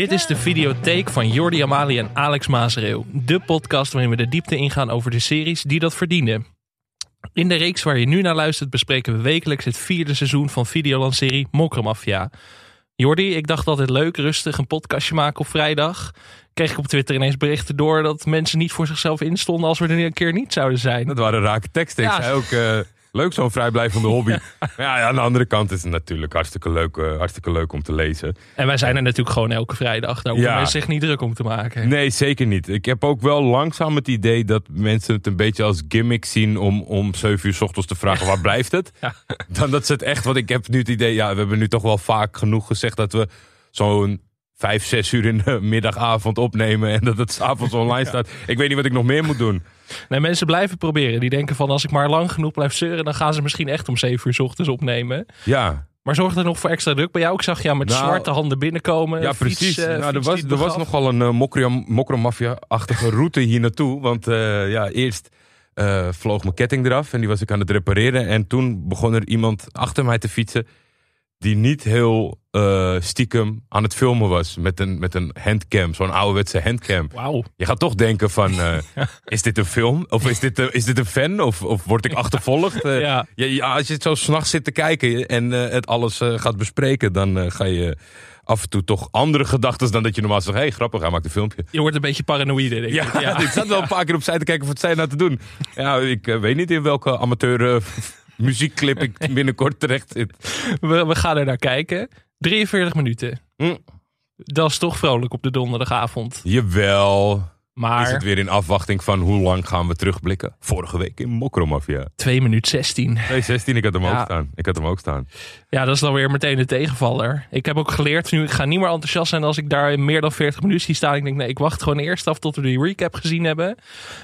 Dit is de videotheek van Jordi Amali en Alex Maasreel. De podcast waarin we de diepte ingaan over de series die dat verdienen. In de reeks waar je nu naar luistert bespreken we wekelijks het vierde seizoen van Videoland-serie Mokromafia. Jordi, ik dacht altijd leuk, rustig een podcastje maken op vrijdag. Kreeg ik op Twitter ineens berichten door dat mensen niet voor zichzelf instonden als we er een keer niet zouden zijn. Dat waren rake teksten. Ik Ja. zei ook, eh, leuk zo'n vrijblijvende hobby. Maar ja, aan de andere kant is het natuurlijk hartstikke leuk, eh, hartstikke leuk om te lezen. En wij zijn er natuurlijk gewoon elke vrijdag. Daar hoeven Ja. mensen zich niet druk om te maken. Nee, zeker niet. Ik heb ook wel langzaam het idee dat mensen het een beetje als gimmick zien om om 7 uur 's ochtends te vragen waar blijft het. Ja. Dan dat ze het echt, want ik heb nu het idee, ja, we hebben nu toch wel vaak genoeg gezegd dat we zo'n 5, 6 uur in de middagavond opnemen en dat het s'avonds online staat. Ik weet niet wat ik nog meer moet doen. Nee, mensen blijven proberen. Die denken van als ik maar lang genoeg blijf zeuren, dan gaan ze misschien echt om 7 uur 's ochtends opnemen. Ja, Maar zorgt er nog voor extra druk bij jou? Ik zag jou met Nou, zwarte handen binnenkomen. Ja, Fiets, precies. eh, nou, er was, er was nogal een uh, mokromafia-achtige route hier naartoe. Want eh, ja, eerst vloog mijn ketting eraf en die was ik aan het repareren. En toen begon er iemand achter mij te fietsen die niet heel eh, stiekem aan het filmen was met een, met een handcam, zo'n ouderwetse handcam. Wauw. Je gaat toch denken van, eh, is dit een film? Of is dit, een- is dit een fan? Of, of word ik achtervolgd? Eh, Ja. ja, ja, als je het zo s'nachts zit te kijken en eh, het alles eh, gaat bespreken, dan eh, ga je af en toe toch andere gedachten dan dat je normaal zegt, hé, hey, grappig, hij maakt een filmpje. Je wordt een beetje paranoïde, denk Ja, ik. ik zat wel een paar keer opzij te kijken wat zij nou te doen. Ja, ik eh, weet niet in welke amateur eh, muziekclip ik binnenkort terecht zit. We, we gaan er naar kijken. 43 minuten. Hm. Dat is toch vrolijk op de donderdagavond. Jawel. Maar Is het weer in afwachting van hoe lang gaan we terugblikken? Vorige week in Mokromafia. 2 minuten 16. 216, ik had hem Ja. ook staan. Ik had hem ook staan. Ja, dat is dan weer meteen de tegenvaller. Ik heb ook geleerd nu, ik ga niet meer enthousiast zijn als ik daar in meer dan 40 minuten zie staan. Ik denk, nee, ik wacht gewoon eerst af tot we die recap gezien hebben.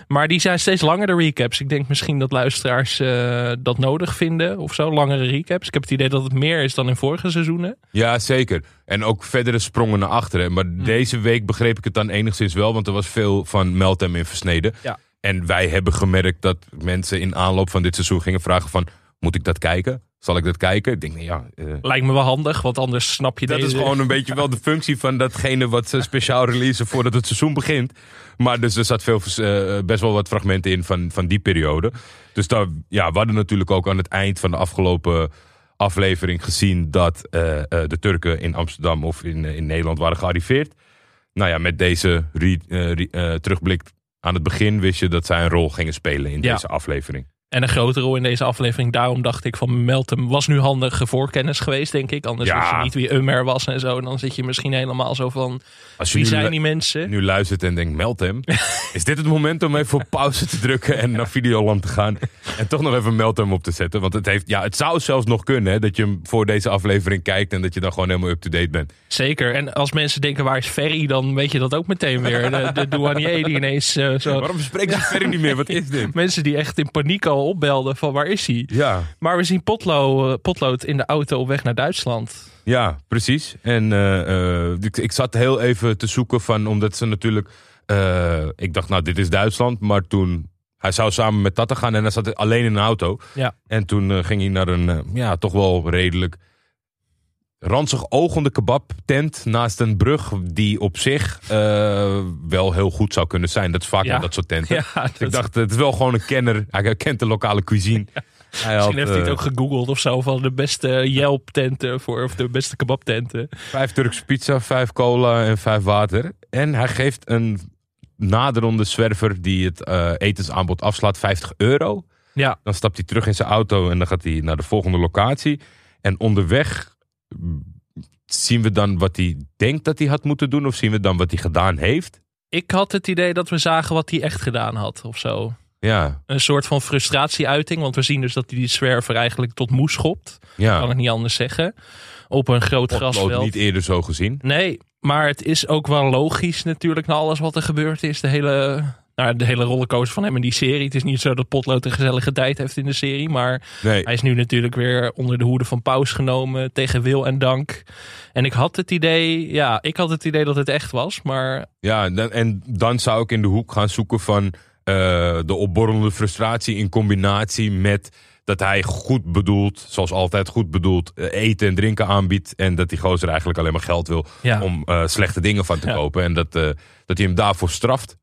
Maar die zijn steeds langer, de recaps. Ik denk misschien dat luisteraars eh, dat nodig vinden of zo, langere recaps. Ik heb het idee dat het meer is dan in vorige seizoenen. Ja, zeker. En ook verdere sprongen naar achteren. Maar Hm. deze week begreep ik het dan enigszins wel, want er was veel van Meltem in versneden. Ja. En wij hebben gemerkt dat mensen in aanloop van dit seizoen gingen vragen van, moet ik dat kijken? Zal ik dat kijken? Ik denk, nou ja, eh, Lijkt me wel handig, want anders snap je dat deze... is gewoon een beetje wel de functie van datgene wat ze speciaal releasen voordat het seizoen begint. Maar dus er zat veel, eh, best wel wat fragmenten in van, van die periode. Dus daar, ja, we hadden natuurlijk ook aan het eind van de afgelopen aflevering gezien dat eh, eh, de Turken in Amsterdam of in, eh, in Nederland waren gearriveerd. Nou ja, met deze re- re- terugblik aan het begin wist je dat zij een rol gingen spelen in Ja. deze aflevering. En een grote rol in deze aflevering. Daarom dacht ik van Meltem was nu handige voorkennis geweest, denk ik. Anders Ja. wist je niet wie Ummer was en zo. En dan zit je misschien helemaal zo van, Als je wie zijn die mensen? nu luistert en denkt, meld hem. Is dit het moment om even op pauze te drukken en naar Videoland te gaan? En toch nog even meld hem op te zetten. Want het, heeft, ja, het zou zelfs nog kunnen hè, dat je hem voor deze aflevering kijkt en dat je dan gewoon helemaal up-to-date bent. Zeker. En als mensen denken waar is Ferry, dan weet je dat ook meteen weer. De, de douanier die ineens eh, zo... Waarom spreken ze verder niet meer? Wat is dit? Mensen die echt in paniek al opbelden van waar is hij? Ja, Maar we zien Potlo, eh, Potlood in de auto op weg naar Duitsland. ja precies. En eh, eh, ik, ik zat heel even te zoeken van, omdat ze natuurlijk... ik dacht, nou, dit is Duitsland. Maar toen... Hij zou samen met Tata gaan en hij zat alleen in een auto. Ja. En toen ging hij naar een, ja, toch wel redelijk ranzig ogende kebabtent naast een brug die op zich eh, wel heel goed zou kunnen zijn. Dat is vaak Ja. aan dat soort tenten. Ja, ik dacht, het is wel gewoon een kenner. Hij kent de lokale cuisine. Hij had, Misschien heeft hij het eh, ook gegoogeld of zo van de beste Yelp-tenten voor, of de beste kebabtenten. Vijf Turkse pizza, vijf cola en vijf water. En hij geeft een naderende zwerver die het eh, etensaanbod afslaat 50 euro. Ja, Dan stapt hij terug in zijn auto en dan gaat hij naar de volgende locatie. En onderweg zien we dan wat hij denkt dat hij had moeten doen. Of zien we dan wat hij gedaan heeft. ik had het idee dat we zagen wat hij echt gedaan had of zo. Ja, Een soort van frustratieuiting, want we zien dus dat hij die zwerver eigenlijk tot moe schopt. Kan ja. ik niet anders zeggen. Op een groot grasveld. niet eerder zo gezien. Nee, maar het is ook wel logisch natuurlijk na alles wat er gebeurd is. De hele, nou, de hele rollercoaster van hem in die serie. Het is niet zo dat Potlood een gezellige tijd heeft in de serie. Maar Nee, hij is nu natuurlijk weer onder de hoede van Paus genomen. Tegen wil en dank. En ik had het idee, ja, ik had het idee dat het echt was. Maar Ja, en dan- zou ik in de hoek gaan zoeken van eh, de opborrelende frustratie in combinatie met dat hij goed bedoeld, zoals altijd goed bedoeld, eh, eten en drinken aanbiedt. En dat die gozer eigenlijk alleen maar geld wil Ja. om eh, slechte dingen van te Ja. kopen. En dat, dat hij hem daarvoor straft.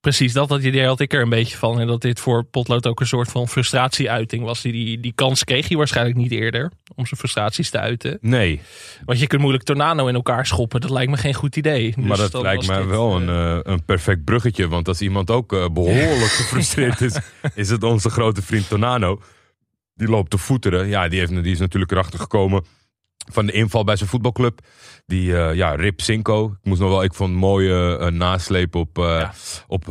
Precies, dat, dat idee had ik er een beetje van. En dat dit voor Potlood ook een soort van frustratieuiting was. Die, die, die kans kreeg hij waarschijnlijk niet eerder om zijn frustraties te uiten. Nee, Want je kunt moeilijk Tornado in elkaar schoppen. Dat lijkt me geen goed idee. Dus maar dat dan lijkt dit, wel eh, een, eh, een perfect bruggetje. Want als iemand ook eh, behoorlijk gefrustreerd is, is het onze grote vriend Tonano. Die loopt te voeteren. Ja, die, heeft, die is natuurlijk erachter gekomen van de inval bij zijn voetbalclub. Die, eh, ja, Rip Cinco. Ik moest nog wel, ik vond een mooie eh, nasleep op, eh, Ja. op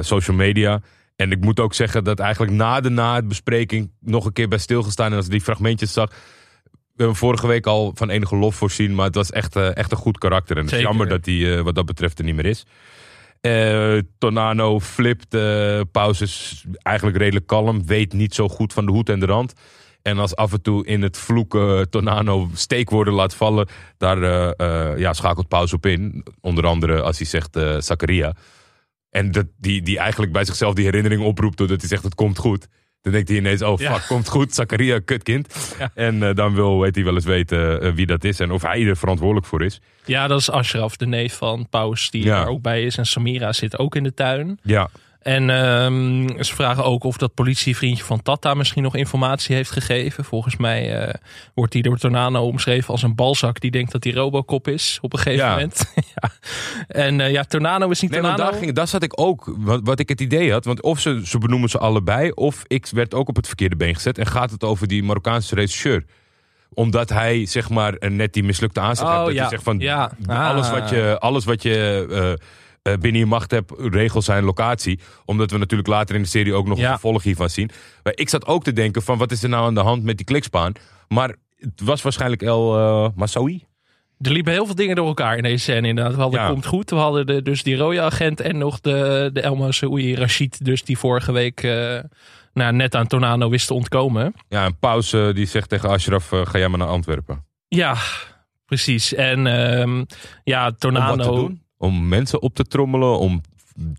social media. En ik moet ook zeggen dat eigenlijk na de na-bespreking nog een keer bij stilgestaan. En als ik die fragmentjes zag. We hebben vorige week al van enige lof voorzien. Maar het was echt, echt een goed karakter. En het is jammer dat hij wat dat betreft er niet meer is. Eh Tornano flipt. eh pauzes eigenlijk redelijk kalm. Weet niet zo goed van de hoed en de rand. En als af en toe in het vloeken Tornano steekwoorden laat vallen. Daar eh, eh, ja, schakelt pauze op in. Onder andere als hij zegt eh Zakaria. En dat, die, die eigenlijk bij zichzelf die herinnering oproept. Doordat hij zegt het komt goed. Dan denkt hij ineens, oh fuck, Ja. komt goed. Zakaria, kutkind. Ja. En eh, dan wil weet hij wel eens weten eh, wie dat is. En of hij er verantwoordelijk voor is. Ja, dat is Ashraf, de neef van Paus, die Ja. er ook bij is. En Samira zit ook in de tuin. Ja, En ehm, ze vragen ook of dat politievriendje van Tata misschien nog informatie heeft gegeven. Volgens mij eh, wordt die door Tornado omschreven als een balzak die denkt dat hij Robocop is op een gegeven Ja. moment. ja. En eh, ja, Tornado is niet Nee, Tornado. daar, ging, daar zat ik ook, wat, wat ik het idee had. Want of ze, ze benoemen ze allebei, of ik werd ook op het verkeerde been gezet. En gaat het over die Marokkaanse regisseur. Omdat hij, zeg maar, net die mislukte aanslag Oh, heeft. Dat ja. hij zegt van, Ja. alles Ah. wat je, alles wat je eh, binnen je macht hebt, regel zijn locatie. Omdat we natuurlijk later in de serie ook nog Ja. een vervolg hiervan zien. Maar ik zat ook te denken van, wat is er nou aan de hand met die klikspaan? Maar het was waarschijnlijk El eh Massaoui. Er liepen heel veel dingen door elkaar in deze scène inderdaad. We hadden Ja. Komt Goed, we hadden de, dus die rode agent en nog de, de Saoui Rashid. Dus die vorige week eh, nou, net aan Tornado wist te ontkomen. Ja, en Paus eh, die zegt tegen Ashraf, eh, ga jij maar naar Antwerpen. Ja, precies. En ehm, ja, Tornado... Om mensen op te trommelen, om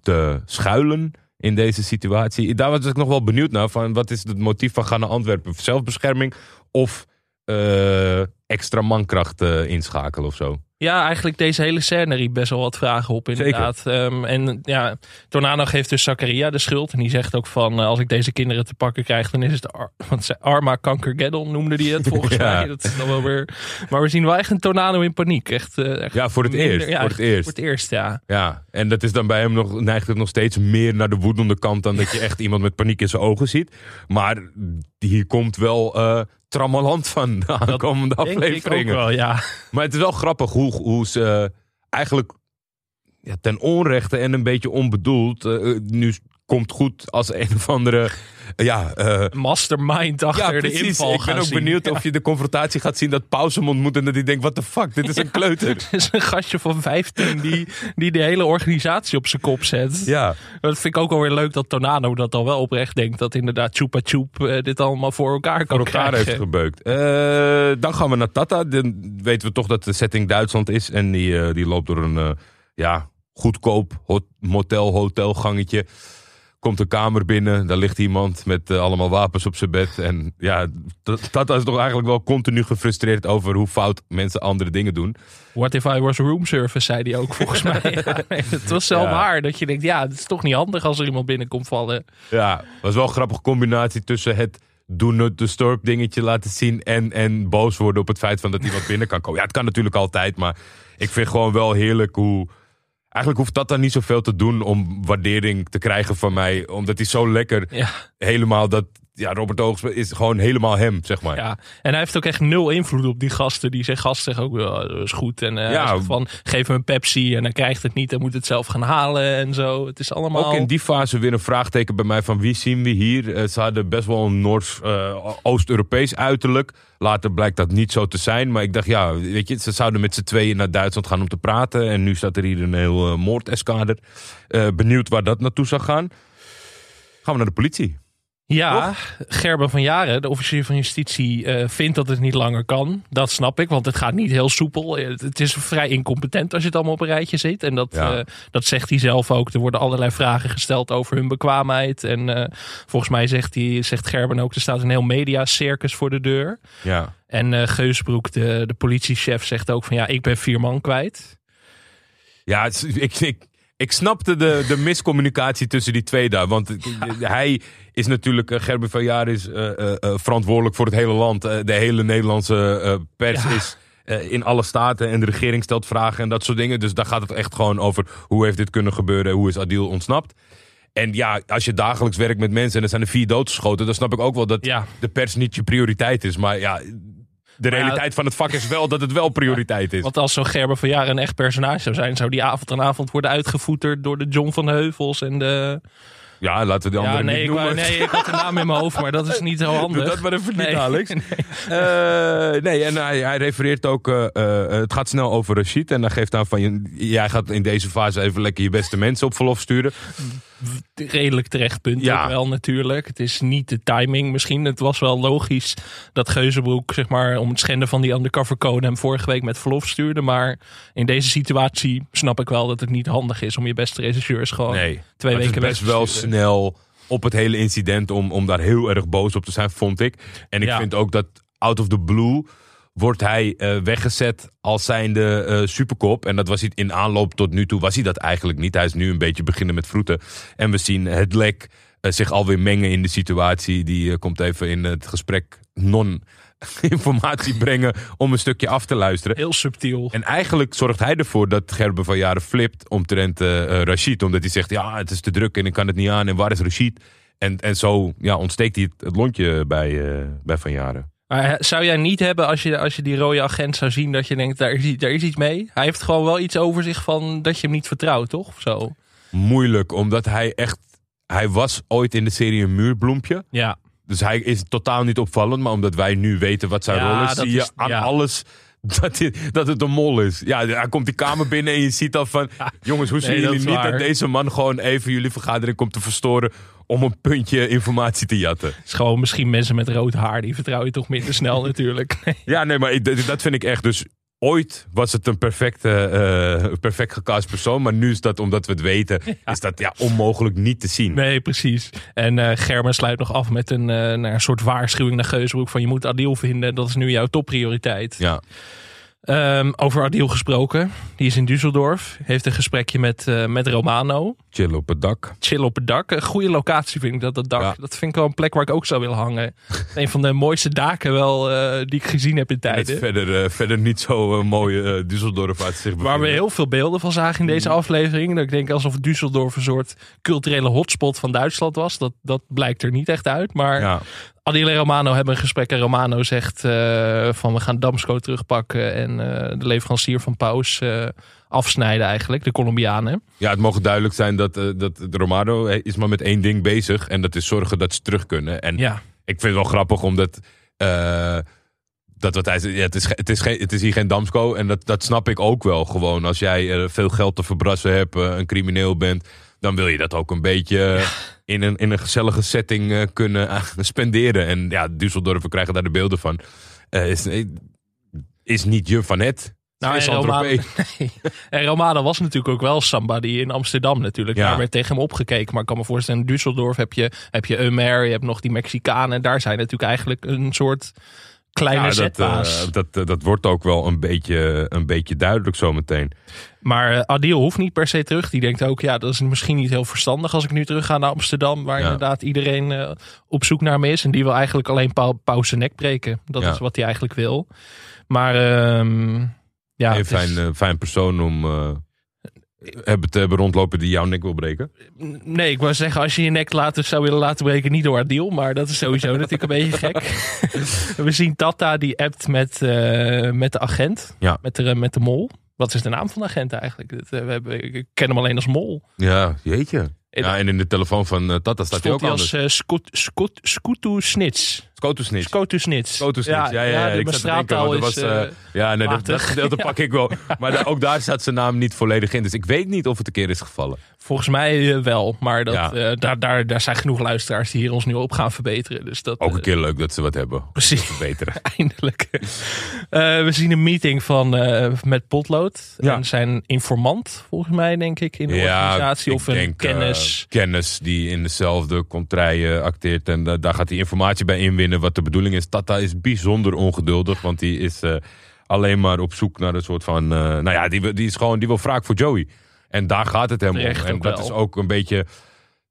te schuilen in deze situatie. Daar was ik nog wel benieuwd naar. Van wat is het motief van gaan naar Antwerpen? Zelfbescherming of eh, extra mankracht eh, inschakelen of zo? Ja, eigenlijk deze hele scène riep best wel wat vragen op inderdaad. Ehm, en ja, Tornado geeft dus Zakaria de schuld. En die zegt ook van, eh, als ik deze kinderen te pakken krijg, dan is het Ar want ze- Arma Kankergeddon noemde die het volgens Ja. mij. Dat is dan wel weer... Maar we zien wel echt een Tornado in paniek. Echt, eh, echt Ja, voor het minder- eerst. ja, voor het eerst. Voor het eerst, ja. Ja, en dat is dan bij hem nog, neigt het nog steeds meer naar de woedende kant dan dat je echt iemand met paniek in zijn ogen ziet. Maar hier komt wel eh trammeland van de aankomende Denk ik ook afleveringen. wel, ja. Maar het is wel grappig hoe, hoe ze eh, eigenlijk ja, ten onrechte en een beetje onbedoeld. eh, eh, nu komt goed als een of andere. ja, eh, Mastermind achter ja, de inval Ik ben gaan ook zien. benieuwd Ja. of je de confrontatie gaat zien dat Pauze hem ontmoet en dat hij denkt: what the fuck, dit is een kleuter. Het is een gastje van 15 die, die de hele organisatie op zijn kop zet. Ja, Dat vind ik ook alweer leuk dat Tornado dat al wel oprecht denkt. Dat inderdaad Chupa Chup eh, dit allemaal voor elkaar kan voor elkaar krijgen. heeft gebeukt. Eh, dan gaan we naar Tata. Dan weten we toch dat de setting Duitsland is. En die, die loopt door een ja, goedkoop hot- motel, hotelgangetje. Komt een kamer binnen, daar ligt iemand met eh, allemaal wapens op zijn bed. En ja, T- Tata is toch eigenlijk wel continu gefrustreerd over hoe fout mensen andere dingen doen. What if I was room service, zei hij ook volgens mij. Ja, nee, het was wel Ja. waar dat je denkt, ja, het is toch niet handig als er iemand binnenkomt vallen. Ja, was wel een grappige combinatie tussen het do not disturb dingetje laten zien en, en boos worden op het feit van dat iemand binnen kan komen. Ja, het kan natuurlijk altijd, maar ik vind gewoon wel heerlijk hoe... Eigenlijk hoeft dat dan niet zoveel te doen om waardering te krijgen van mij. Omdat hij zo lekker Ja, helemaal dat... Ja, Robert Oogs is gewoon helemaal hem, zeg maar. ja. En hij heeft ook echt nul invloed op die gasten. Die zijn gasten zeggen ook, ja, dat is goed. En Ja. zegt van, geef hem een Pepsi en hij krijgt het niet. Hij moet het zelf gaan halen en zo. Het is allemaal... Ook in die fase weer een vraagteken bij mij van wie zien we hier. Eh, ze hadden best wel een Noors, eh, Oost-Europees uiterlijk. Later blijkt dat niet zo te zijn. Maar ik dacht, ja, weet je, ze zouden met z'n tweeën naar Duitsland gaan om te praten. En nu staat er hier een heel uh, moordeskader. Uh, benieuwd waar dat naartoe zou gaan. Gaan we naar de politie. Ja, Gerben van Jaren, de officier van justitie, eh, vindt dat het niet langer kan. Dat snap ik, want het gaat niet heel soepel. Eh, Het, het is vrij incompetent als je het allemaal op een rijtje zit. En dat, Ja. eh, dat zegt hij zelf ook. Er worden allerlei vragen gesteld over hun bekwaamheid. En volgens mij zegt, hij, zegt Gerben ook, er staat een heel mediacircus voor de deur. Ja. En Geusbroek, de, de politiechef, zegt ook van ja, ik ben vier man kwijt. Ja, ik, ik, ik snapte de, de miscommunicatie tussen die twee daar. Want hij is natuurlijk, eh, Gerben van Jaar is eh, eh, verantwoordelijk voor het hele land. De hele Nederlandse pers Ja. is in alle staten en de regering stelt vragen en dat soort dingen. Dus daar gaat het echt gewoon over hoe heeft dit kunnen gebeuren, hoe is Adil ontsnapt. En ja, als je dagelijks werkt met mensen en er zijn er vier doodgeschoten, dan snap ik ook wel dat Ja. de pers niet je prioriteit is. Maar ja, de realiteit van het vak is wel dat het wel prioriteit is. Want als zo'n Gerben van Jaren een echt personage zou zijn, zou die avond aan avond worden uitgevoeterd door de John van Heuvels en de... Ja, laten we Ja, andere nee niet ik, noemen. wou- nee, ik had de naam in mijn hoofd, maar dat is niet zo handig. Doe dat maar even niet, Nee. Alex. Eh, nee, en hij, hij refereert ook... eh, eh, het gaat snel over Rashid. En dan geeft aan van... Jij gaat in deze fase even lekker je beste mensen op verlof sturen. Redelijk terecht punt Ja. ook wel natuurlijk. Het is niet de timing misschien. Het was wel logisch dat Geuzenbroek, zeg maar, om het schenden van die undercover code hem vorige week met verlof stuurde. Maar in deze situatie snap ik wel dat het niet handig is om je beste regisseurs gewoon Nee, twee het is weken weg best te wel snel op het hele incident... Om, om daar heel erg boos op te zijn, vond ik. En ik Ja. vind ook dat out of the blue... wordt hij eh, weggezet als zijnde eh superkop. En dat was hij in aanloop tot nu toe was hij dat eigenlijk niet. Hij is nu een beetje beginnen met vroeten. En we zien het lek eh, zich alweer mengen in de situatie. Die komt even in het gesprek non-informatie brengen om een stukje af te luisteren. Heel subtiel. En eigenlijk zorgt hij ervoor dat Gerben van Jaren flipt omtrent Rashid. Omdat hij zegt, ja, het is te druk en ik kan het niet aan. En waar is Rashid? En, en zo ja, ontsteekt hij het, het lontje bij, bij Van Jaren. Maar eh, zou jij niet hebben als je, als je die rode agent zou zien dat je denkt, daar is, iets- daar is iets mee? Hij heeft gewoon wel iets over zich van dat je hem niet vertrouwt, toch? Of Zo. Moeilijk, omdat hij echt... Hij was ooit in de serie een muurbloempje. Ja. Dus hij is totaal niet opvallend. Maar omdat wij nu weten wat zijn Ja, rol is, zie je is- aan ja. alles dat, hij- dat het een mol is. Ja, hij komt die kamer binnen en je ziet dan van... Jongens, hoe zien Nee, jullie niet waar. dat deze man gewoon even jullie vergadering komt te verstoren... om een puntje informatie te jatten? Het is gewoon misschien mensen met rood haar, die vertrouw je toch minder snel natuurlijk. Nee. Ja, nee, maar ik- dat vind ik echt. Dus ooit was het een perfecte, eh, perfect gecast persoon. Maar nu is dat, omdat we het weten, is dat ja, onmogelijk niet te zien. Nee, precies. En eh Gerben sluit nog af met een, eh, een soort waarschuwing naar Geusbroek van je moet Adil vinden. Dat is nu jouw topprioriteit. Ja, Ehm, over Adil gesproken. Die is in Düsseldorf. Heeft een gesprekje met, eh, met Romano. chillen op het dak. Chill op het dak. Een goede locatie vind ik dat, dat dak. Ja. Dat vind ik wel een plek waar ik ook zou willen hangen. een van de mooiste daken wel eh, die ik gezien heb in tijden. verder, eh, verder niet zo mooie Düsseldorf uit zich Waar we heel veel beelden van zagen in deze aflevering. Dat ik denk alsof Düsseldorf een soort culturele hotspot van Duitsland was. Dat, dat blijkt er niet echt uit. Maar Ja, Adil en Romano hebben een gesprek. En Romano zegt eh, van we gaan Damsco terugpakken. En eh, de leverancier van Paus eh, afsnijden eigenlijk. De Colombianen. ja, het mogen duidelijk zijn dat, dat de Romano is maar met één ding bezig. En dat is zorgen dat ze terug kunnen. En Ja, ik vind het wel grappig omdat... dat wat hij ja, het, is, het, is geen, het is hier geen Damsco. En dat, dat snap ik ook wel gewoon. Als jij veel geld te verbrassen hebt, een crimineel bent... dan wil je dat ook een beetje in, een, in een gezellige setting eh, kunnen eh, spenderen. En ja, Düsseldorf, we krijgen daar de beelden van. eh, is, is niet je van het. Nou, is en Romano, nee. en Romano was natuurlijk ook wel somebody in Amsterdam natuurlijk. Ja. Daar werd tegen hem opgekeken. Maar ik kan me voorstellen, in Düsseldorf heb je, heb je Eumer, je hebt nog die Mexicanen. Daar zijn natuurlijk eigenlijk een soort kleine Ja, dat, eh, dat, eh, dat wordt ook wel een beetje, een beetje duidelijk zometeen. Maar eh, Adil hoeft niet per se terug. Die denkt ook, ja, dat is misschien niet heel verstandig als ik nu terug ga naar Amsterdam. Waar Ja. inderdaad iedereen op zoek naar me is. En die wil eigenlijk alleen Pau, Pau zijn nek breken. Dat Ja. is wat hij eigenlijk wil. Maar ehm, ja, een is- fijn, fijn persoon om hebben te hebben rondlopen die jouw nek wil breken. Nee, ik wou zeggen, als je je nek laten, zou willen laten breken, niet door Adil. Maar dat is sowieso natuurlijk een beetje gek. We zien Tata die appt met, eh, met de agent. Ja. Met, de, met de mol. Wat is de naam van de agent eigenlijk? Dat, eh, we hebben, ik ken hem alleen als mol. Ja, jeetje. En- Ja, en in de telefoon van eh, Tata staat hij ook hij als eh Scot, Scutu Snits. Skotusnitch. Skotusnits. Skotusnitch, ja, ja, ja. de- Ik mijn zat te denken, straattaal want is... eh, eh, Ja, nee, dat, gedeelte pak ik wel. Maar daar- ook daar staat zijn naam niet volledig in. Dus ik weet niet of het een keer is gevallen. Volgens mij eh, wel, maar dat, daar, daar, daar zijn genoeg luisteraars die hier ons nu op gaan verbeteren. Dus dat, Ook een keer leuk dat ze wat hebben. Precies. Verbeteren. Eindelijk. We zien een meeting van, met Potlood. En zijn informant, volgens mij, denk ik, in de organisatie. Of een denk, kennis. kennis die in dezelfde contraille acteert. En daar gaat hij informatie bij inwinnen wat de bedoeling is. Tata is bijzonder ongeduldig, want die is eh, alleen maar op zoek naar een soort van... eh, nou ja, die, wil- die is gewoon, die wil wraak voor Joey. En daar gaat het hem om. En dat wel. is ook een beetje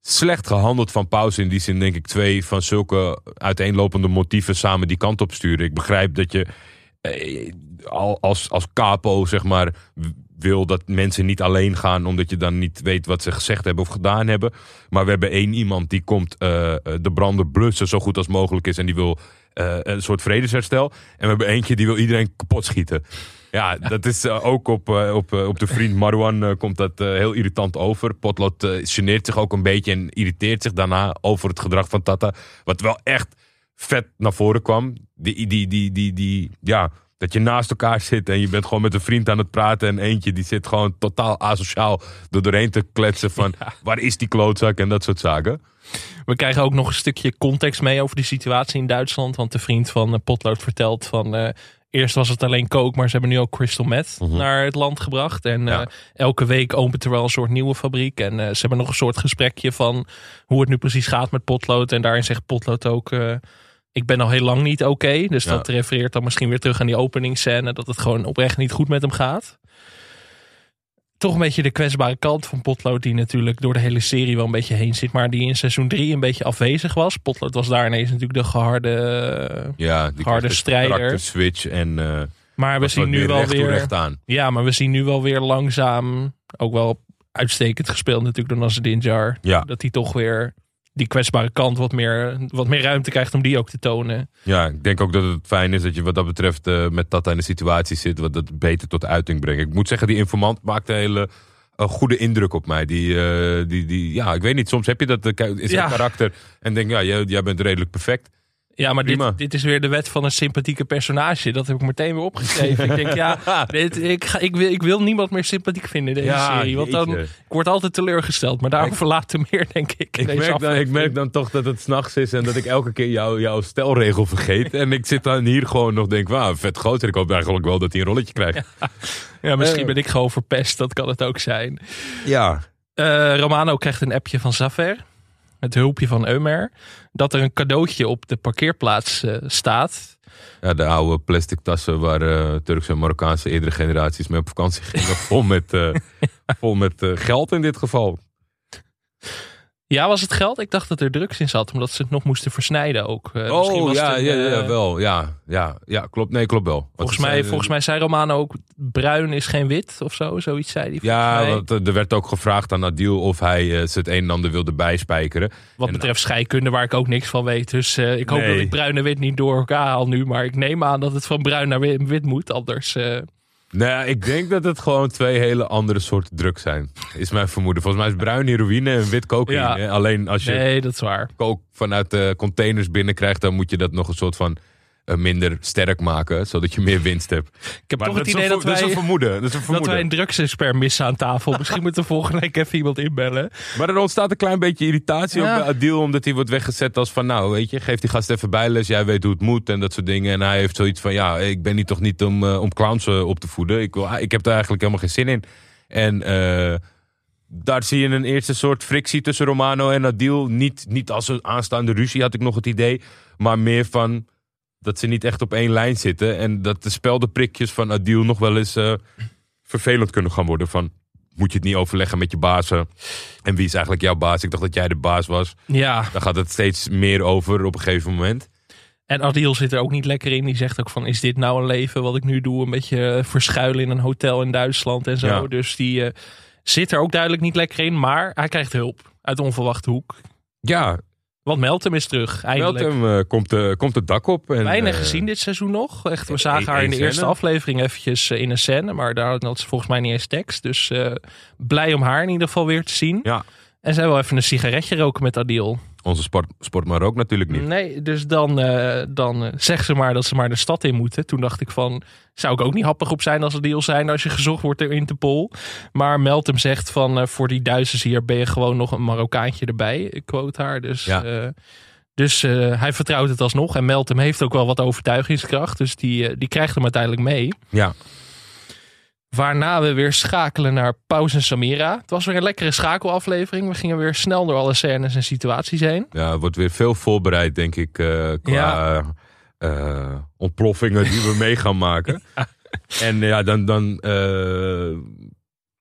slecht gehandeld van Pauze. In die zin denk ik twee van zulke uiteenlopende motieven samen die kant op sturen. Ik begrijp dat je eh, al- als, als capo zeg maar wil dat mensen niet alleen gaan omdat je dan niet weet wat ze gezegd hebben of gedaan hebben. Maar we hebben één iemand die komt eh, eh, de branden blussen zo goed als mogelijk is en die wil eh, een soort vredesherstel. En we hebben eentje die wil iedereen kapot schieten. Ja, dat is ook op, op, op de vriend Marwan komt dat heel irritant over. Potlood geneert zich ook een beetje en irriteert zich daarna over het gedrag van Tata. Wat wel echt vet naar voren kwam. Die, die, die, die, die, ja, dat je naast elkaar zit en je bent gewoon met een vriend aan het praten. En eentje die zit gewoon totaal asociaal er doorheen te kletsen van waar is die klootzak en dat soort zaken. We krijgen ook nog een stukje context mee over de situatie in Duitsland. Want de vriend van eh, Potlood vertelt van... eh, eerst was het alleen coke, maar ze hebben nu ook crystal meth Mhm. naar het land gebracht. En Ja. eh, elke week opent er wel een soort nieuwe fabriek. En ze hebben nog een soort gesprekje van hoe het nu precies gaat met Potlood. En daarin zegt Potlood ook... ik ben al heel lang niet oké. Dus Ja. dat refereert dan misschien weer terug aan die openingsscène. Dat het gewoon oprecht niet goed met hem gaat. Toch een beetje de kwetsbare kant van Potlood. Die natuurlijk door de hele serie wel een beetje heen zit. Maar die in seizoen 3 een beetje afwezig was. Potlood was daar ineens natuurlijk de geharde... eh, Ja, die Harde een strijder. karakterswitch en eh Maar we zien nu wel weer... aan. Ja, maar we zien nu wel weer langzaam... Ook wel uitstekend gespeeld natuurlijk door Nasreddin Jar. Ja. Dat hij toch weer die kwetsbare kant wat meer, wat meer ruimte krijgt om die ook te tonen. Ja, ik denk ook dat het fijn is dat je wat dat betreft eh, met Tata in de situatie zit. Wat dat beter tot uiting brengt. Ik moet zeggen, die informant maakt een hele een goede indruk op mij. Die, eh, die, die, ja, ik weet niet, soms heb je dat eh, in zijn Ja. karakter. En denk, ja, jij, jij bent redelijk perfect. Ja, maar dit, dit is weer de wet van een sympathieke personage. Dat heb ik meteen weer opgeschreven. ik denk, ja, dit, ik, ga, ik, wil, ik wil niemand meer sympathiek vinden in deze Ja, serie. Want dan, ik word altijd teleurgesteld. Maar daarover later meer, denk ik. Ik merk, dan, ik merk dan toch dat het s'nachts is en dat ik elke keer jou, jouw stelregel vergeet. En ik zit dan hier gewoon nog denk, wauw, vet groot. En ik hoop eigenlijk wel dat hij een rolletje krijgt. Ja, misschien Eh. ben ik gewoon verpest. Dat kan het ook zijn. Ja, Eh, Romano krijgt een appje van Zafer. Het hulpje van Eumer. Dat er een cadeautje op de parkeerplaats eh, staat. Ja, de oude plastic tassen waar eh, Turkse en Marokkaanse eerdere generaties mee op vakantie gingen. vol met, eh, vol met geld in dit geval. Ja, was het geld? Ik dacht dat er drugs in zat. Omdat ze het nog moesten versnijden ook. Eh, oh, was ja, een, ja, ja, eh, wel. Ja, ja, ja, klopt. Nee, klopt wel. Want Volgens mij, zeiden- volgens mij zei Romano ook, bruin is geen wit of zo. Zoiets zei hij. Ja, want eh, er werd ook gevraagd aan Adil of hij eh, ze het een en ander wilde bijspijkeren. Wat en- betreft scheikunde, waar ik ook niks van weet. Dus eh, ik hoop Nee. dat ik bruin en wit niet door elkaar haal nu. Maar ik neem aan dat het van bruin naar wi- wit moet. Anders. Nou, ja, ik denk dat het gewoon twee hele andere soorten drugs zijn. Is mijn vermoeden. Volgens mij is bruin heroïne en wit cocaïne. Ja. Alleen als je nee, dat is waar. coke vanuit de containers binnenkrijgt, dan moet je dat nog een soort van minder sterk maken, zodat je meer winst hebt. Ik heb Maar toch het idee dat dat wij, een vermoeden. Dat een dat vermoeden. wij een drugsexpert missen aan tafel. Misschien moeten we volgende week even iemand inbellen. Maar er ontstaat een klein beetje irritatie Ja. op Adil, omdat hij wordt weggezet als van, nou, weet je, geef die gast even bijles, jij weet hoe het moet en dat soort dingen. En hij heeft zoiets van, ja, ik ben hier toch niet om, eh, om clowns eh, op te voeden. Ik, wil, ik heb daar eigenlijk helemaal geen zin in. En eh, daar zie je een eerste soort frictie tussen Romano en Adil. Niet, niet als een aanstaande ruzie, had ik nog het idee, maar meer van dat ze niet echt op één lijn zitten. En dat de speldenprikjes van Adil nog wel eens eh, vervelend kunnen gaan worden. Van, moet je het niet overleggen met je bazen? En wie is eigenlijk jouw baas? Ik dacht dat jij de baas was. Ja, Daar gaat het steeds meer over op een gegeven moment. en Adil zit er ook niet lekker in. Die zegt ook van, is dit nou een leven wat ik nu doe? Een beetje eh, verschuilen in een hotel in Duitsland en zo. Ja. Dus die eh, zit er ook duidelijk niet lekker in. Maar hij krijgt hulp uit onverwachte hoek. Ja, Want Meltem is terug, eindelijk. Meltem eh, komt, eh, komt het dak op. En, Weinig eh, gezien dit seizoen nog. Echt, we één- zagen haar in de één eerste aflevering eventjes in een scène. Maar daar had ze volgens mij niet eens tekst. Dus blij om haar in ieder geval weer te zien. Ja, En zij wil even een sigaretje roken met Adil. Onze sport, sportman ook natuurlijk niet. Nee, dus dan, eh dan eh, zegt ze maar dat ze maar de stad in moeten. Toen dacht ik van, zou ik ook niet happig op zijn als er deal zijn als je gezocht wordt door Interpol. Maar Meltem zegt van, eh, voor die Duitsers hier ben je gewoon nog een Marokkaantje erbij. Ik quote haar, dus... Ja. dus hij vertrouwt het alsnog. En Meltem heeft ook wel wat overtuigingskracht. Dus die, die krijgt hem uiteindelijk mee. Ja, Waarna we weer schakelen naar Paus en Samira. Het was weer een lekkere schakelaflevering. We gingen weer snel door alle scènes en situaties heen. ja, er wordt weer veel voorbereid, denk ik, eh, qua eh, ontploffingen die we mee gaan maken. En ja, dan, dan eh,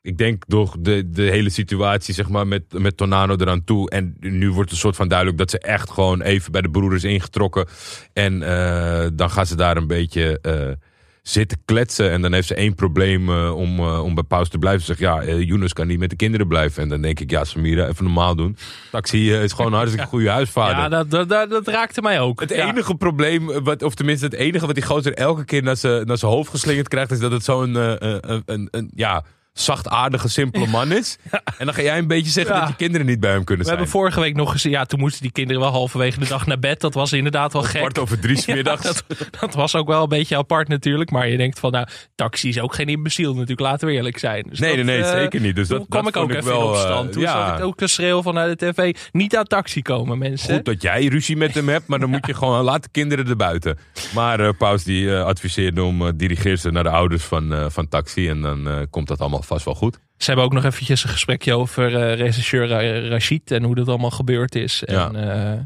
ik denk door de, de hele situatie, zeg maar, met, met Tornado eraan toe. En nu wordt het een soort van duidelijk dat ze echt gewoon even bij de broers ingetrokken. En eh, dan gaan ze daar een beetje eh, zitten kletsen. En dan heeft ze één probleem eh, om, eh, om bij Paus te blijven. Ze zegt, ja, eh, Younes kan niet met de kinderen blijven. En dan denk ik, ja, Samira, even normaal doen. Taxi is gewoon een hartstikke goede huisvader. Ja, dat, dat, dat, dat raakte mij ook. Het Ja. enige probleem, wat, of tenminste het enige wat die gozer elke keer naar zijn naar hoofd geslingerd krijgt, is dat het zo'n een, een, een, ja, zachtaardige, simpele man is. En dan ga jij een beetje zeggen Ja. dat je kinderen niet bij hem kunnen We zijn. hebben vorige week nog gezien, ja, toen moesten die kinderen wel halverwege de dag naar bed. Dat was inderdaad wel gek. Kwart over drie 's Ja, dat, dat was ook wel een beetje apart natuurlijk. Maar je denkt van, nou, taxi is ook geen imbeciel natuurlijk, laten we eerlijk zijn. Dus Nee, dat, nee, nee, eh, zeker niet. Dus dat, kwam ik ook even wel, in eh, opstand. Toen ja, zag ik ook een schreeuw vanuit de tv. Niet aan taxi komen, mensen. Goed dat jij ruzie met hem hebt, maar dan moet je gewoon laat de kinderen erbuiten. Maar eh Paus die eh, adviseerde om dirigeer ze naar de ouders van, eh, van taxi en dan eh, komt dat allemaal vast wel goed. Ze hebben ook nog eventjes een gesprekje over eh regisseur Ra- Rashid en hoe dat allemaal gebeurd is. Ja. En, eh,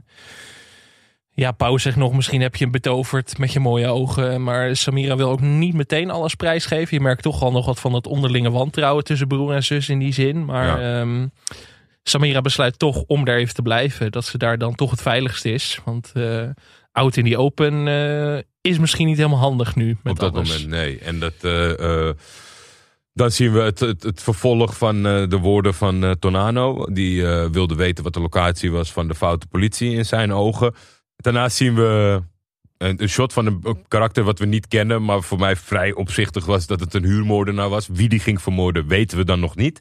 ja, Pauw zegt nog, misschien heb je hem betoverd met je mooie ogen. Maar Samira wil ook niet meteen alles prijsgeven. Je merkt toch al nog wat van dat onderlinge wantrouwen tussen broer en zus in die zin. Maar ehm, Samira besluit toch om daar even te blijven. Dat ze daar dan toch het veiligst is. Want eh oud in die open is misschien niet helemaal handig nu. Met op dat alles. moment, nee. En dat, dan zien we het, het, vervolg van eh, de woorden van eh, Tonano. Die eh, wilde weten wat de locatie was van de foute politie in zijn ogen. Daarnaast zien we een, een shot van een, een karakter wat we niet kennen. Maar voor mij vrij opzichtig was dat het een huurmoordenaar was. Wie die ging vermoorden weten we dan nog niet.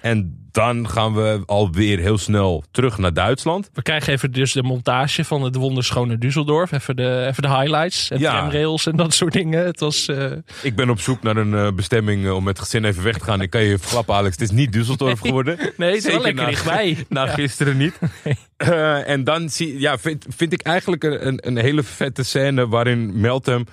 En dan gaan we alweer heel snel terug naar Duitsland. We krijgen even dus de montage van het wonderschone Düsseldorf. Even de, even de highlights en Ja. tramrails en dat soort dingen. Het was... eh, Ik ben op zoek naar een eh, bestemming eh, om met het gezin even weg te gaan. Ik kan je verklappen, Alex. Het is niet Düsseldorf geworden. nee, het is wel Zeker lekker na- dichtbij. Na Ja. gisteren niet. En dan zie, ja, vind, vind ik eigenlijk een, een, een hele vette scène waarin Meltem.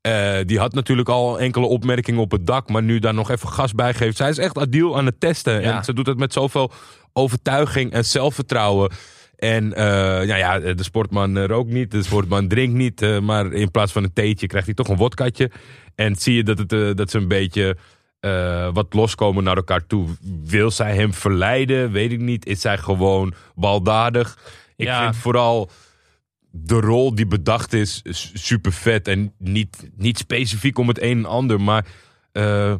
Eh, die had natuurlijk al enkele opmerkingen op het dak, maar nu daar nog even gas bij geeft. Zij is echt Adil aan het testen. Ja. En ze doet het met zoveel overtuiging en zelfvertrouwen. En eh, nou ja, de sportman eh, rookt niet, de sportman drinkt niet. maar in plaats van een theetje krijgt hij toch een wodkatje. En zie je dat, het, dat ze een beetje wat loskomen naar elkaar toe. Wil zij hem verleiden? Weet ik niet. Is zij gewoon baldadig? Ik Ja. vind vooral de rol die bedacht is super vet. En niet, niet specifiek om het een en ander, maar eh,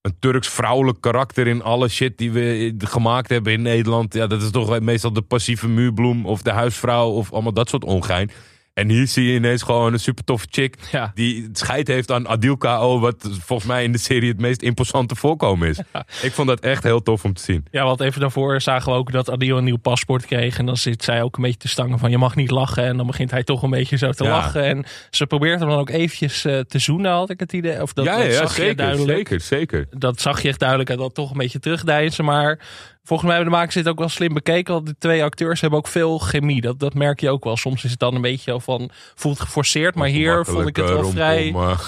een Turks vrouwelijk karakter in alle shit die we gemaakt hebben in Nederland. Ja, dat is toch meestal de passieve muurbloem of de huisvrouw of allemaal dat soort ongein. En hier zie je ineens gewoon een super toffe chick Ja. die scheid heeft aan Adil K.O. Wat volgens mij in de serie het meest imposante voorkomen is. Ik vond dat echt heel tof om te zien. Ja, want even daarvoor zagen we ook dat Adil een nieuw paspoort kreeg. En dan zit zij ook een beetje te stangen van je mag niet lachen. En dan begint hij toch een beetje zo te Ja. lachen. En ze probeert hem dan ook eventjes eh, te zoenen, had ik het idee. Of dat, ja, dat ja, zag je zeker, duidelijk. zeker, zeker. Dat zag je echt duidelijk en dan toch een beetje terugdeinzen. Maar volgens mij hebben de makers dit ook wel slim bekeken. Want de twee acteurs hebben ook veel chemie. Dat, dat merk je ook wel. Soms is het dan een beetje van, voelt geforceerd. Maar hier vond ik het wel vrij... Eh,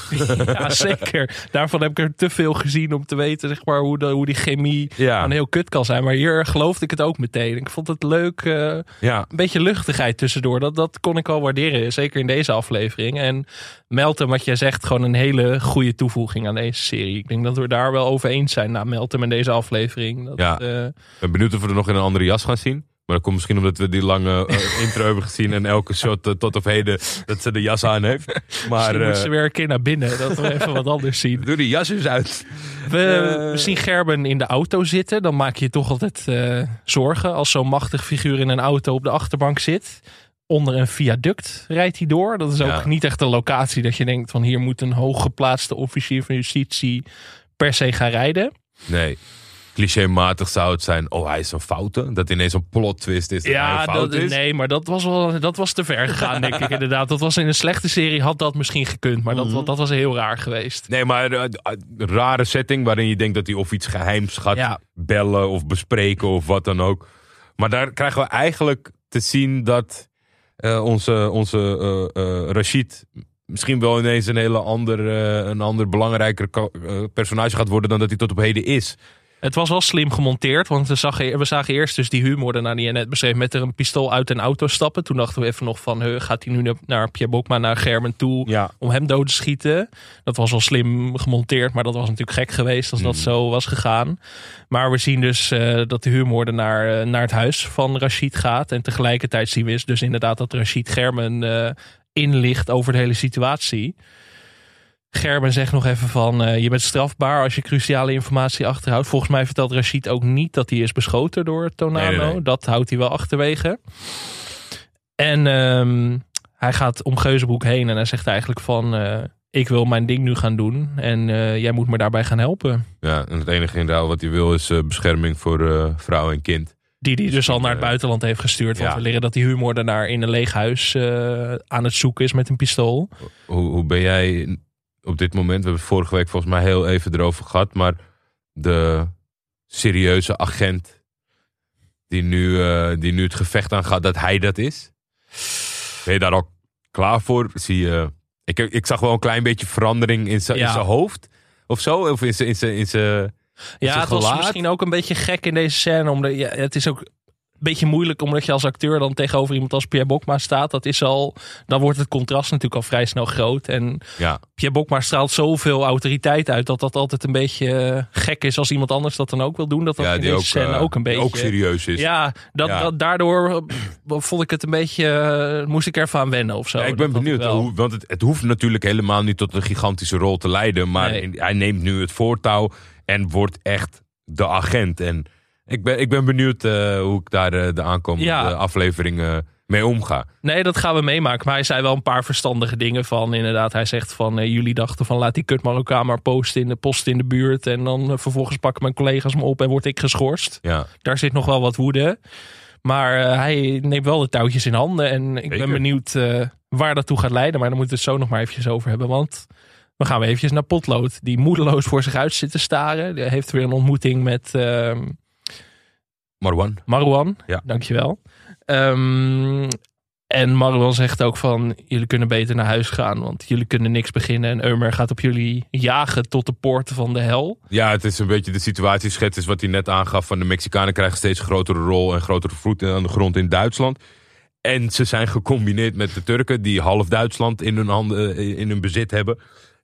Ja, zeker. Daarvan heb ik er te veel gezien om te weten zeg maar, hoe, de, hoe die chemie Ja. heel kut kan zijn. Maar hier geloofde ik het ook meteen. Ik vond het leuk. eh, ja, een beetje luchtigheid tussendoor. Dat, dat kon ik wel waarderen. Zeker in deze aflevering. En Meltem, wat jij zegt, gewoon een hele goede toevoeging aan deze serie. Ik denk dat we daar wel over eens zijn na Meltem in deze aflevering. Dat, Ja. eh, ben benieuwd of we er nog in een andere jas gaan zien. Maar dat komt misschien omdat we die lange eh, intro hebben gezien. En elke shot eh, tot op heden dat ze de jas aan heeft. Maar misschien moet eh, ze weer een keer naar binnen. Dat we even wat anders zien. doe die jas eens uit. We, zien Gerben in de auto zitten. Dan maak je je toch altijd zorgen. Als zo'n machtig figuur in een auto op de achterbank zit. Onder een viaduct rijdt hij door. Dat is ook Ja. niet echt een locatie dat je denkt van hier moet een hooggeplaatste officier van justitie per se gaan rijden. Nee. Clichématig zou het zijn, oh hij is een foute. Dat ineens een plot twist is dat Ja, fout dat, is. nee, maar dat was, wel, dat was te ver gegaan, denk ik inderdaad. Dat was in een slechte serie, had dat misschien gekund. Maar dat, dat was heel raar geweest. Nee, maar een rare setting waarin je denkt dat hij of iets geheims gaat Ja. bellen of bespreken of wat dan ook. Maar daar krijgen we eigenlijk te zien dat eh, onze, onze Rashid misschien wel ineens een hele ander, eh, een ander belangrijker personage gaat worden dan dat hij tot op heden is. Het was wel slim gemonteerd, want we zagen, we zagen eerst dus die huurmoordenaar die je net beschreef met er een pistool uit een auto stappen. Toen dachten we even nog van, gaat hij nu naar- naar Pierre Bokma, naar Germen toe Ja. om hem dood te schieten? Dat was wel slim gemonteerd, maar dat was natuurlijk gek geweest als dat zo was gegaan. Maar we zien dus eh, dat de huurmoordenaar eh, naar het huis van Rashid gaat. En tegelijkertijd zien we dus inderdaad dat Rashid Germen eh, inlicht over de hele situatie. Gerben zegt nog even van eh, je bent strafbaar als je cruciale informatie achterhoudt. Volgens mij vertelt Rashid ook niet dat hij is beschoten door Tonano. Nee, nee, nee. Dat houdt hij wel achterwege. En ehm, hij gaat om Geuzenbroek heen en hij zegt eigenlijk van eh, ik wil mijn ding nu gaan doen en eh, jij moet me daarbij gaan helpen. Ja, en het enige inderdaad wat hij wil is bescherming voor vrouw en kind. Die hij dus al naar het buitenland heeft gestuurd. Want ja. we leren dat die huurmoordenaar in een leeg huis aan het zoeken is met een pistool. Hoe, hoe ben jij op dit moment, we hebben het vorige week volgens mij heel even erover gehad, maar de serieuze agent die nu, eh, die nu het gevecht aangaat, dat hij dat is? Ben je daar al klaar voor? Zie je, ik, ik zag wel een klein beetje verandering in zijn Ja. in zijn hoofd of zo, of in zijn, in zijn, Ja, het was misschien ook een beetje gek in deze scène. Omdat, ja, het is ook beetje moeilijk omdat je als acteur dan tegenover iemand als Pierre Bokma staat. Dat is al, dan wordt het contrast natuurlijk al vrij snel groot. En ja, Pierre Bokma straalt zoveel autoriteit uit dat dat altijd een beetje eh, gek is als iemand anders dat dan ook wil doen. Dat dat ja, in deze ook, scène eh, ook een beetje... ook serieus is. Ja, dat, Ja. Dat, daardoor eh, vond ik het een beetje, moest ik ervan wennen of zo. Ik ben Dat benieuwd, wel. hoe, want het, het hoeft natuurlijk helemaal niet tot een gigantische rol te leiden. Maar Nee. hij neemt nu het voortouw en wordt echt de agent. En ik ben, ik ben benieuwd eh, hoe ik daar eh, de aankomende Ja. afleveringen mee omga. Nee, dat gaan we meemaken. Maar hij zei wel een paar verstandige dingen van. Inderdaad, hij zegt van eh, jullie dachten van laat die kut Marokkaan maar posten in de post in de buurt. En dan vervolgens pakken mijn collega's me op en word ik geschorst. Ja, Daar zit nog wel wat woede. Maar hij neemt wel de touwtjes in handen. En ik Zeker. ben benieuwd waar dat toe gaat leiden. Maar daar moeten we het zo nog maar eventjes over hebben. Want we gaan weer eventjes naar Potlood. Die moedeloos voor zich uit zit te staren. Die heeft weer een ontmoeting met... Marwan. Marwan, Ja. dankjewel. Ehm, en Marwan zegt ook van, jullie kunnen beter naar huis gaan, want jullie kunnen niks beginnen. En Eumer gaat op jullie jagen tot de poorten van de hel. Ja, het is een beetje de situatieschets is wat hij net aangaf. Van de Mexicanen krijgen steeds grotere rol en grotere voet aan de grond in Duitsland. En ze zijn gecombineerd met de Turken die half Duitsland in hun, handen, eh, in hun bezit hebben.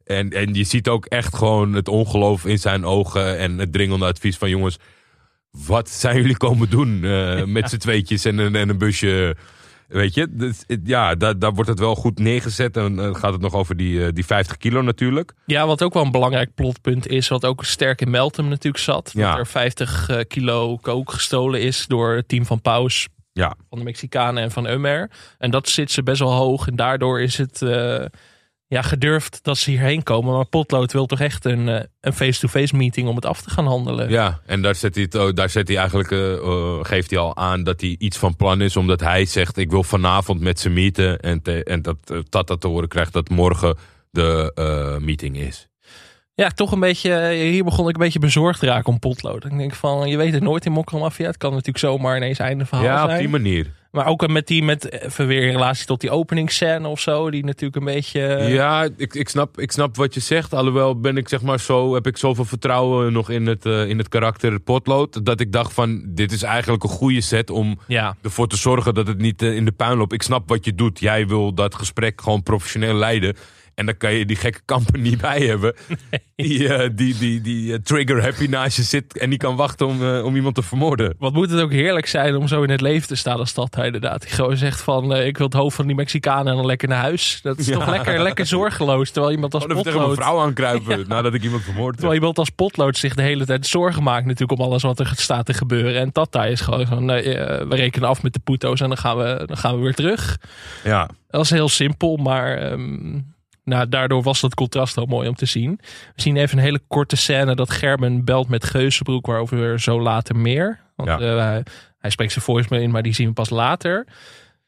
En, en je ziet ook echt gewoon het ongeloof in zijn ogen en het dringende advies van jongens, wat zijn jullie komen doen eh, met z'n tweetjes en een, en een busje? Weet je, dus, ja, daar, daar wordt het wel goed neergezet. En dan gaat het nog over die, eh, die 50 kilo natuurlijk. Ja, wat ook wel een belangrijk plotpunt is, wat ook sterk in Meltem natuurlijk zat. Ja. Dat er 50 eh, kilo kook gestolen is door het team van Paus, Ja, van de Mexicanen en van Eumer. En dat zit ze best wel hoog en daardoor is het... eh, ja, gedurfd dat ze hierheen komen. Maar Potlood wil toch echt een eh, een face-to-face meeting om het af te gaan handelen. Ja, en daar, zet hij het, ook- daar zet hij eigenlijk, eh, eh, geeft hij al aan dat hij iets van plan is. Omdat hij zegt, ik wil vanavond met ze meeten. En, te- en dat eh, Tata te horen krijgt dat morgen de meeting is. Ja, toch een beetje. eh, Hier begon ik een beetje bezorgd te raken om potlood. Ik denk van, je weet het nooit in Mokromafia. Het kan natuurlijk zomaar ineens einde verhaal ja, op zijn. die manier. Maar ook met die, met even weer in relatie tot die openingsscène of zo. Die natuurlijk een beetje. eh, Ja, ik, ik, snap, ik snap wat je zegt. Alhoewel ben ik zeg maar zo, heb ik zoveel vertrouwen nog in het, eh, in het karakter potlood. Dat ik dacht van, dit is eigenlijk een goede set om ja. ervoor te zorgen dat het niet eh, in de puin loopt. Ik snap wat je doet. Jij wil dat gesprek gewoon professioneel leiden. En dan kan je die gekke kamper niet bij hebben. Die, eh, die, die, die eh, trigger happy naast je zit en die kan wachten om, eh, om iemand te vermoorden. Wat moet het ook heerlijk zijn om zo in het leven te staan als dat hij inderdaad. Die gewoon zegt van, ik wil het hoofd van die Mexicanen en dan lekker naar huis. Dat is Ja. toch lekker, lekker zorgeloos. Terwijl iemand als Oh, even tegen potlood... vrouw aankruipen nadat ik iemand vermoord heb. Terwijl iemand als potlood zich de hele tijd zorgen maakt natuurlijk om alles wat er staat te gebeuren. En Tata is gewoon van, we rekenen af met de puto's en dan gaan we, dan gaan we weer terug. Ja, Dat is heel simpel, maar ehm, Nou, daardoor was dat contrast al mooi om te zien. We zien even een hele korte scène dat Gerben belt met Geuzenbroek, waarover zo later meer. Want Ja. eh, hij, hij spreekt zijn voicemail in, maar die zien we pas later.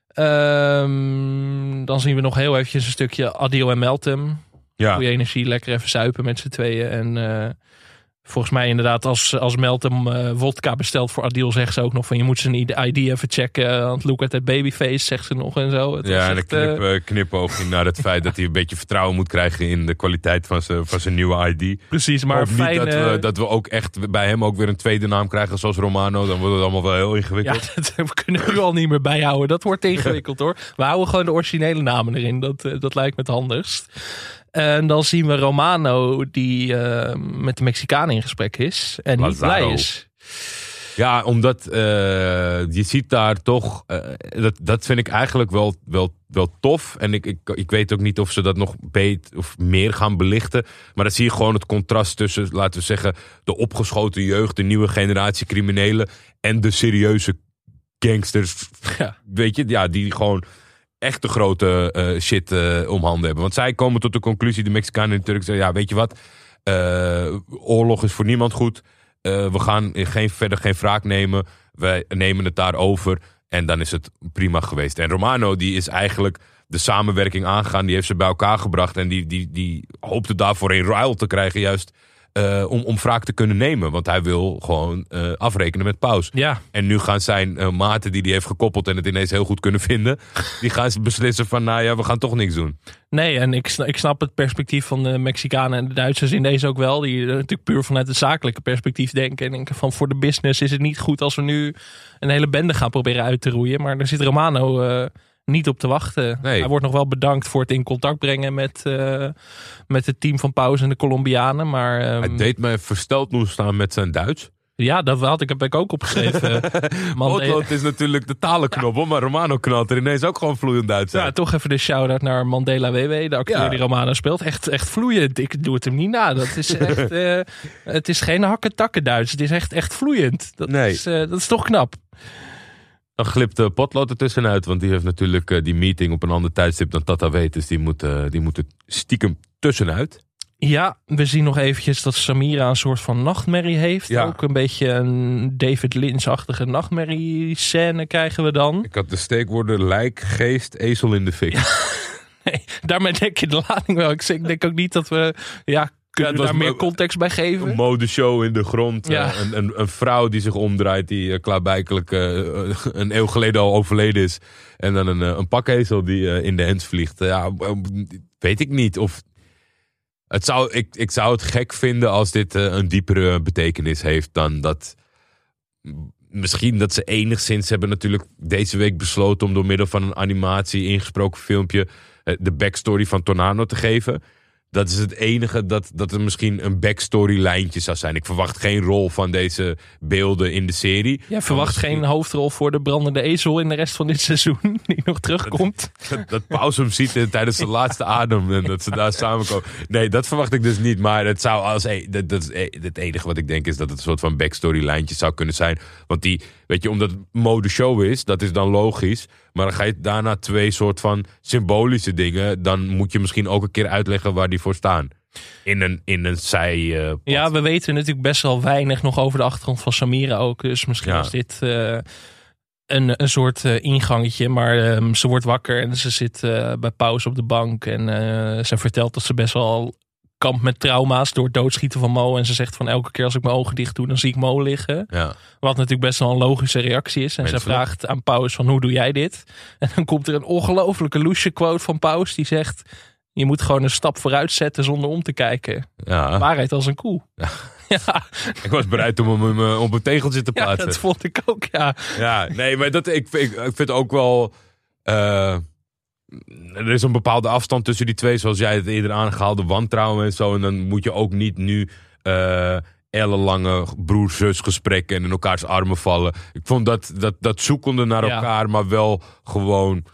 Ehm, dan zien we nog heel eventjes een stukje Adil en Meltem. Ja, Goede energie, lekker even zuipen met z'n tweeën. En eh, volgens mij inderdaad, als, als Meltem eh vodka bestelt voor Adil, zegt ze ook nog van je moet zijn ID even checken. Want look at that babyface, zegt ze nog en zo. Het ja en een eh, knip, eh, knipoogje naar het feit dat hij een beetje vertrouwen moet krijgen in de kwaliteit van zijn, van zijn nieuwe ID. precies, maar Maar niet dat we, eh, dat we ook echt bij hem ook weer een tweede naam krijgen zoals Romano. Dan wordt het allemaal wel heel Ja, ingewikkeld. dat we kunnen nu al niet meer bijhouden. Dat wordt ingewikkeld hoor. We houden gewoon de originele namen erin. Dat, eh, dat lijkt me het handigst. En dan zien we Romano die eh, met de Mexicaan in gesprek is. En niet Lazaro. blij is. Ja, omdat eh, je ziet daar toch, eh, dat, dat vind ik eigenlijk wel, wel, wel tof. En ik, ik, ik weet ook niet of ze dat nog beet of meer gaan belichten. Maar dan zie je gewoon het contrast tussen, laten we zeggen, de opgeschoten jeugd, de nieuwe generatie criminelen en de serieuze gangsters. Ja. Weet je, ja, die gewoon echt de grote eh, shit eh, om handen hebben. Want zij komen tot de conclusie, de Mexicanen en de Turken zeggen, ja, weet je wat, Eh, oorlog is voor niemand goed. We gaan geen, verder geen wraak nemen. Wij nemen het daar over. En dan is het prima geweest. En Romano, die is eigenlijk de samenwerking aangegaan. Die heeft ze bij elkaar gebracht. En die, die, die hoopte daarvoor een ruil te krijgen, juist eh, om, om wraak te kunnen nemen. Want hij wil gewoon eh, afrekenen met Paus. Ja, En nu gaan zijn eh, maten die hij heeft gekoppeld en het ineens heel goed kunnen vinden. Die gaan beslissen van, nou ja, we gaan toch niks doen. nee, en ik, ik snap het perspectief van de Mexicanen en de Duitsers in deze ook wel. Die natuurlijk puur vanuit het zakelijke perspectief denken. En denken van voor de business is het niet goed als we nu een hele bende gaan proberen uit te roeien. Maar daar zit Romano niet op te wachten. Nee. Hij wordt nog wel bedankt voor het in contact brengen met, eh, met het team van Paus en de Colombianen. Maar ehm, Hij deed me versteld doen staan met zijn Duits. ja, dat had ik, heb ik ook opgeschreven. Mandela- Potlood is natuurlijk de talenknobbel, maar Romano knalt er ineens ook gewoon vloeiend Duits Ja, toch even de shout-out naar Mandela WW, de acteur Ja. die Romano speelt. Echt, echt vloeiend. Ik doe het hem niet na. Dat is echt, eh, het is geen hakken-takken Duits. Het is echt, echt vloeiend. Dat, Nee. is, eh, dat is toch knap. Dan glipt uh, Potlood er tussenuit, want die heeft natuurlijk eh, die meeting op een ander tijdstip dan Tata weet. Dus die moet, eh, die moet er stiekem tussenuit. Ja, we zien nog eventjes dat Samira een soort van nachtmerrie heeft. Ja. Ook een beetje een David Lynch-achtige nachtmerrie-scène krijgen we dan. Ik had de steekwoorden lijk, geest, ezel in de fik. Nee, daarmee denk je de lading wel. Ik ik denk ook niet dat we... Ja, kunnen we was daar meer context bij Een geven? modeshow in de grond. Ja. eh, een, een, een vrouw die zich omdraait, die eh, klaarblijkelijk eh, een eeuw geleden al overleden is. En dan een, een pakezel die in de hens vliegt. ja, weet ik niet. Of het zou, ik, ik zou het gek vinden als dit een diepere betekenis heeft dan dat. Misschien dat ze enigszins hebben natuurlijk deze week besloten om door middel van een animatie ingesproken filmpje de backstory van Tornado te geven. Dat is het enige dat, dat er misschien een backstory lijntje zou zijn. Ik verwacht geen rol van deze beelden in de serie. Jij verwacht Maar geen hoofdrol voor de brandende ezel in de rest van dit seizoen, die nog terugkomt. Dat, dat Paus hem ziet eh, tijdens de laatste adem en dat ze daar samenkomen. Nee, dat verwacht ik dus niet. Maar het zou als e- dat, dat is e- het enige wat ik denk is dat het een soort van backstory lijntje zou kunnen zijn. Want die, weet je, omdat het mode show is, dat is dan logisch. Maar dan ga je daarna twee soort van symbolische dingen. Dan moet je misschien ook een keer uitleggen waar die voor staan. In een, in een zij. eh. Ja, we weten natuurlijk best wel weinig nog over de achtergrond van Samira ook. Dus misschien Ja. is dit eh, een, een soort eh, ingangetje. Maar ehm, ze wordt wakker en ze zit bij pauze op de bank. En ze vertelt dat ze best wel kampt met trauma's door het doodschieten van Mo. En ze zegt van elke keer als ik mijn ogen dicht doe, dan zie ik Mo liggen. ja. Wat natuurlijk best wel een logische reactie is. En ze vraagt aan Paus van hoe doe jij dit? En dan komt er een ongelofelijke loesje quote van Paus. Die zegt, je moet gewoon een stap vooruit zetten zonder om te kijken. ja. Waarheid als een koe. Ja, Ik was bereid om hem eh, op een tegeltje te ja, plaatsen. dat vond ik ook, ja. Ja, nee, maar dat, ik, ik, ik vind ook wel. eh, er is een bepaalde afstand tussen die twee, zoals jij het eerder aangehaalde wantrouwen en zo. En dan moet je ook niet nu eh ellenlange broer-zus gesprekken en in elkaars armen vallen. Ik vond dat, dat, dat zoekende naar Ja. elkaar, maar wel gewoon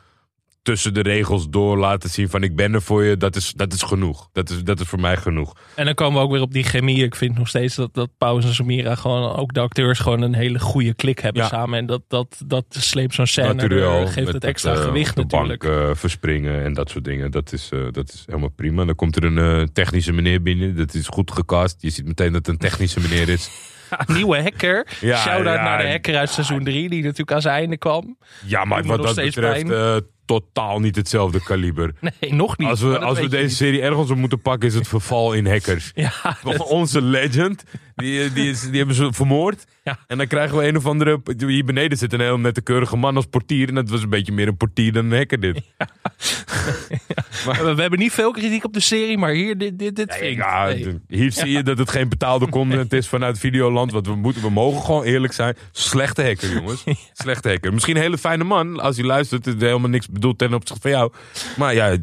tussen de regels door laten zien van ik ben er voor je, dat is, dat is genoeg. Dat is, dat is voor mij genoeg. En dan komen we ook weer op die chemie. Ik vind nog steeds dat, dat Paus en Samira gewoon, ook de acteurs, gewoon een hele goede klik hebben Ja. samen. En dat, dat, dat sleept zo'n scène, Naturel, er, geeft met het extra eh, gewicht de natuurlijk. bank eh, verspringen en dat soort dingen. Dat is, eh, dat is helemaal prima. Dan komt er een eh, technische meneer binnen. Dat is goed gecast. Je ziet meteen dat het een technische meneer is. Nieuwe hacker. Ja, Shout-out ja, naar de hacker uit seizoen 3, die natuurlijk aan zijn einde kwam. Ja, maar wat dat betreft eh, totaal niet hetzelfde kaliber. Nee, nog niet. Als we, als we deze niet. serie ergens op moeten pakken, is het verval in hackers. Ja, Onze legend, die, die, is, die hebben ze vermoord. Ja. En dan krijgen we een of andere... Hier beneden zit een heel nette keurige man als portier. En dat was een beetje meer een portier dan een hacker dit. we, we hebben niet veel kritiek op de serie, maar hier, dit, dit, dit vind Nee. hier zie je dat het geen betaalde content is vanuit Videoland. Want we, moeten, we mogen gewoon eerlijk zijn. Slechte hacker, jongens. Slechte hacker. Misschien een hele fijne man. Als hij luistert, is helemaal niks bedoeld ten opzichte van jou. Maar ja,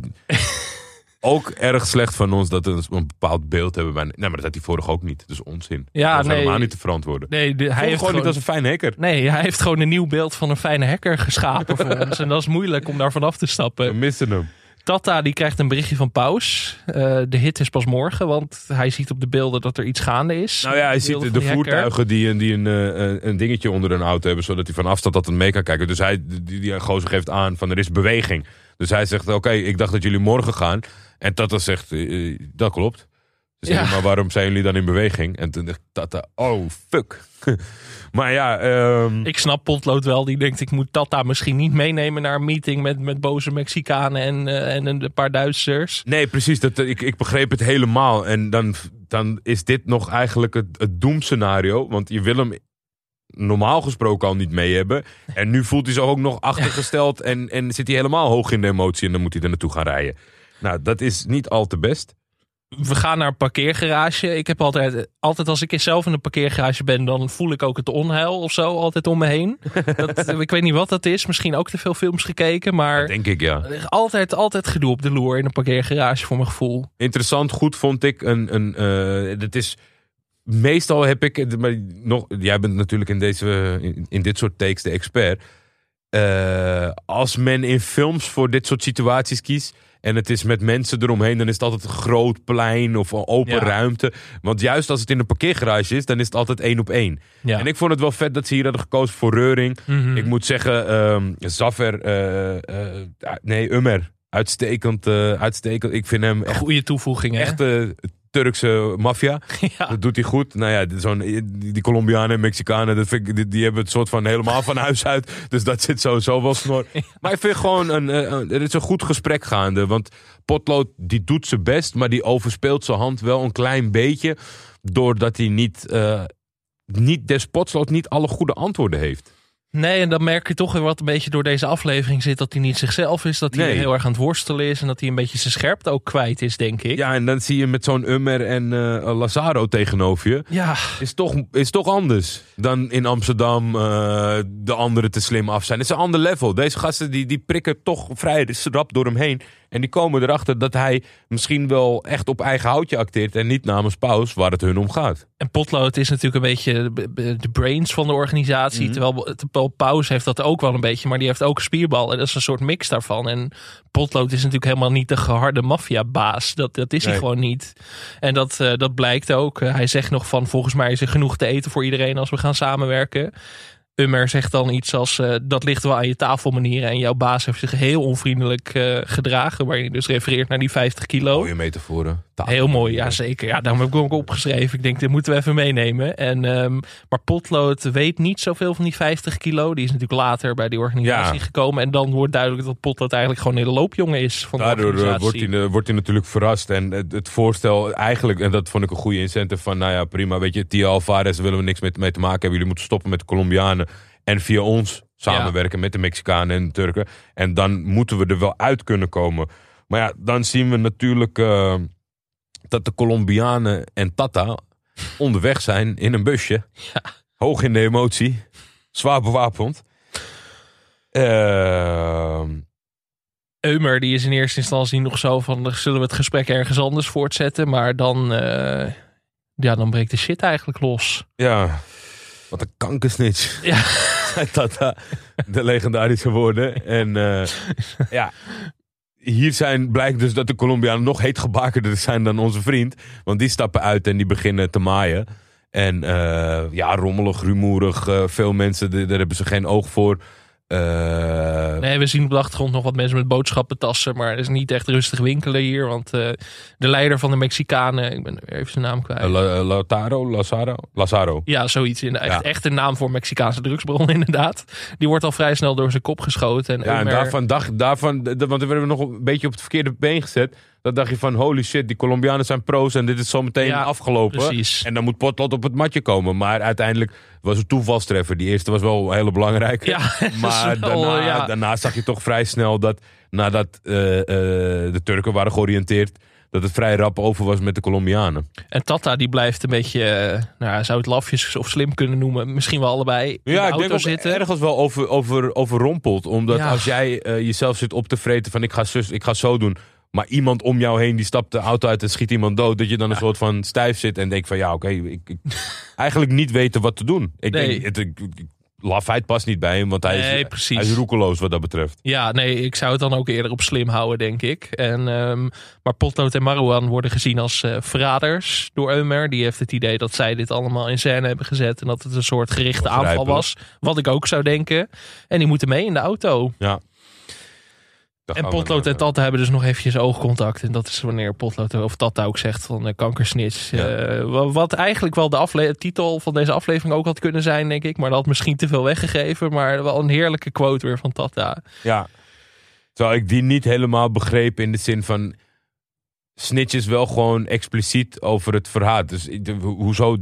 ook erg slecht van ons dat we een bepaald beeld hebben. Bij, nee, maar dat had hij vorig ook niet. Dus onzin. Ja, dat is nee. helemaal niet te verantwoorden. Nee, de- hij heeft gewoon niet als een fijn hacker. Nee, hij heeft gewoon een nieuw beeld van een fijne hacker geschapen voor ons. En dat is moeilijk om daar vanaf te We stappen. missen hem. Tata die krijgt een berichtje van Paus. Eh, de hit is pas morgen, want hij ziet op de beelden dat er iets gaande is. Nou ja, hij ziet de voertuigen die, een- die een, eh, een- een dingetje onder een auto hebben, zodat hij van afstand dat mee kan kijken. Dus hij, die, die gozer geeft aan van er is beweging. Dus hij zegt, oké, ik dacht dat jullie morgen gaan. En Tata zegt, eh, eh, dat klopt. Ze zeggen, Ja. maar waarom zijn jullie dan in beweging? En toen dacht Tata, oh fuck. maar ja, ehm, Ik snap Potlood wel, die denkt ik moet Tata misschien niet meenemen naar een meeting met, met boze Mexicanen en, eh, en een paar Duitsers. Nee, precies. Dat, ik, ik begreep het helemaal. En dan, dan is dit nog eigenlijk het, het doemscenario. Want je wil hem normaal gesproken al niet mee hebben. En nu voelt hij zich ook nog achtergesteld. En, en zit hij helemaal hoog in de emotie. En dan moet hij er naartoe gaan rijden. Nou, dat is niet al te best. We gaan naar een parkeergarage. Ik heb altijd, altijd als ik zelf in een parkeergarage ben, dan voel ik ook het onheil of zo altijd om me heen. Dat, ik weet niet wat dat is. Misschien ook te veel films gekeken, maar Denk ik, ja. altijd, altijd gedoe op de loer in een parkeergarage voor mijn gevoel. Interessant, goed vond ik. Een, een, dat is, meestal heb ik... Maar nog, jij bent natuurlijk in, deze, in, in dit soort takes de expert. Eh, als men in films voor dit soort situaties kiest... en het is met mensen eromheen... dan is het altijd een groot plein of een open Ja. ruimte. Want juist als het in een parkeergarage is... dan is het altijd één op één. Ja. En ik vond het wel vet dat ze hier hadden gekozen voor Reuring. Mhm. Ik moet zeggen, ehm Zaffer... eh, eh, nee, Ummer. Uitstekend, eh, uitstekend. Ik vind hem echt Goede toevoeging, hè? echte Turkse maffia. Ja. Dat doet hij goed. Nou ja, zo'n, die, Colombianen en Mexicanen, dat vind ik, die, die hebben het soort van helemaal van huis uit. Dus dat zit sowieso wel snor. Maar ik vind gewoon, een, eh, een- er is een goed gesprek gaande. Want Potlood, die doet zijn best, maar die overspeelt zijn hand wel een klein beetje. Doordat hij niet, eh niet despotsloot niet alle goede antwoorden heeft. Nee, en dan merk je toch weer wat een beetje door deze aflevering zit dat hij niet zichzelf is. Dat hij Nee. heel erg aan het worstelen is en dat hij een beetje zijn scherpte ook kwijt is, denk ik. Ja, en dan zie je met zo'n Ummer en eh, Lazaro tegenover je. Ja, Is toch, is toch anders dan in Amsterdam eh, de anderen te slim af zijn. Het is een ander level. Deze gasten die, die prikken toch vrij rap door hem heen. En die komen erachter dat hij misschien wel echt op eigen houtje acteert. En niet namens Paus, waar het hun om gaat. en Potlood is natuurlijk een beetje de- brains van de organisatie. terwijl, terwijl Paus heeft dat ook wel een beetje, maar die heeft ook een spierbal. En dat is een soort mix daarvan. En Potlood is natuurlijk helemaal niet de geharde maffiabaas. Dat, dat is hij gewoon niet. En dat, eh, dat blijkt ook. Eh, hij zegt nog van, volgens mij is er genoeg te eten voor iedereen als we gaan samenwerken. Ummer zegt dan iets als, eh, dat ligt wel aan je tafelmanieren. En jouw baas heeft zich heel onvriendelijk eh, gedragen. Waar je dus refereert naar die 50 kilo. Mooie metaforen. Taal. Heel mooi, ja zeker. Ja, daarom heb ik ook opgeschreven. Ik denk, dit moeten we even meenemen. En, ehm, maar Potlood weet niet zoveel van die 50 kilo. Die is natuurlijk later bij die organisatie Ja. gekomen. En dan wordt duidelijk dat Potlood eigenlijk gewoon een hele loopjongen is van de Daardoor eh, organisatie. wordt hij, eh, wordt hij natuurlijk verrast. En het, het voorstel eigenlijk, en dat vond ik een goede incentive van, nou ja, prima, weet je, Tia Alvarez willen we niks mee, mee te maken hebben. Jullie moeten stoppen met de Colombianen en via ons samenwerken met de Mexicanen en de Turken. En dan moeten we er wel uit kunnen komen. Maar ja, dan zien we natuurlijk eh, dat de Colombianen en Tata onderweg zijn in een busje. Hoog in de emotie. Zwaar bewapend. Ehm Eumer die is in eerste instantie nog zo van... zullen we het gesprek ergens anders voortzetten? Maar dan, eh, ja, dan breekt de shit eigenlijk los. Ja. Wat een kankersnitch. Ja. zei Tata, de legendarische woorden. En eh, ja, hier zijn, blijkt dus dat de Colombianen nog heetgebakerder zijn dan onze vriend. Want die stappen uit en die beginnen te maaien. En eh, ja, rommelig, rumoerig. veel mensen, daar hebben ze geen oog voor. Eh, Nee, we zien op de achtergrond nog wat mensen met boodschappentassen. Maar het is niet echt rustig winkelen hier. Want eh, de leider van de Mexicanen, ik ben even zijn naam kwijt. La- Lautaro, Lazaro, Lazaro. Ja, zoiets. In, echt, Ja. echt een naam voor Mexicaanse drugsbron, inderdaad. Die wordt al vrij snel door zijn kop geschoten. En Ja, en daarvan, dacht, daarvan, want we werden nog een beetje op het verkeerde been gezet. Dan dacht je van, holy shit, die Colombianen zijn pro's en dit is zometeen Ja, afgelopen. precies. En dan moet Potlot op het matje komen. Maar uiteindelijk was het toevalstreffer. Die eerste was wel een hele belangrijke. Ja, dat maar wel, daarna, ja. daarna zag je toch vrij snel dat nadat eh, eh, de Turken waren georiënteerd... dat het vrij rap over was met de Colombianen. En Tata die blijft een beetje, eh, nou, ja, zou het lafjes of slim kunnen noemen. Misschien wel allebei in de Ja, ik denk zitten. ergens wel over, over, overrompeld. Omdat Ja. als jij jezelf zit op te vreten van ik ga, zus, ik ga zo doen. Maar iemand om jou heen die stapt de auto uit en schiet iemand dood. Dat je dan een soort van stijf zit en denkt van ja oké. ik, ik, eigenlijk niet weten wat te doen. Ik Nee. denk, het, lafheid past niet bij hem. Want hij, Nee, is, hij is roekeloos wat dat betreft. Ja, nee, ik zou het dan ook eerder op slim houden, denk ik. En, ehm, maar Potlood en Marouan worden gezien als eh, verraders door Eumer. Die heeft het idee dat zij dit allemaal in scène hebben gezet. En dat het een soort gerichte aanval was. Wat ik ook zou denken. En die moeten mee in de auto. Ja. En Potlood en Tata hebben dus nog eventjes oogcontact. En dat is wanneer Potlood of Tata ook zegt van uh, kankersnits. Ja. Eh, wa- wat eigenlijk wel de titel van deze aflevering ook had kunnen zijn, denk ik. Maar dat had misschien te veel weggegeven. Maar wel een heerlijke quote weer van Tata. Ja. Terwijl ik die niet helemaal begreep in de zin van... Snitch is wel gewoon expliciet over het verhaal. Dus hoezo...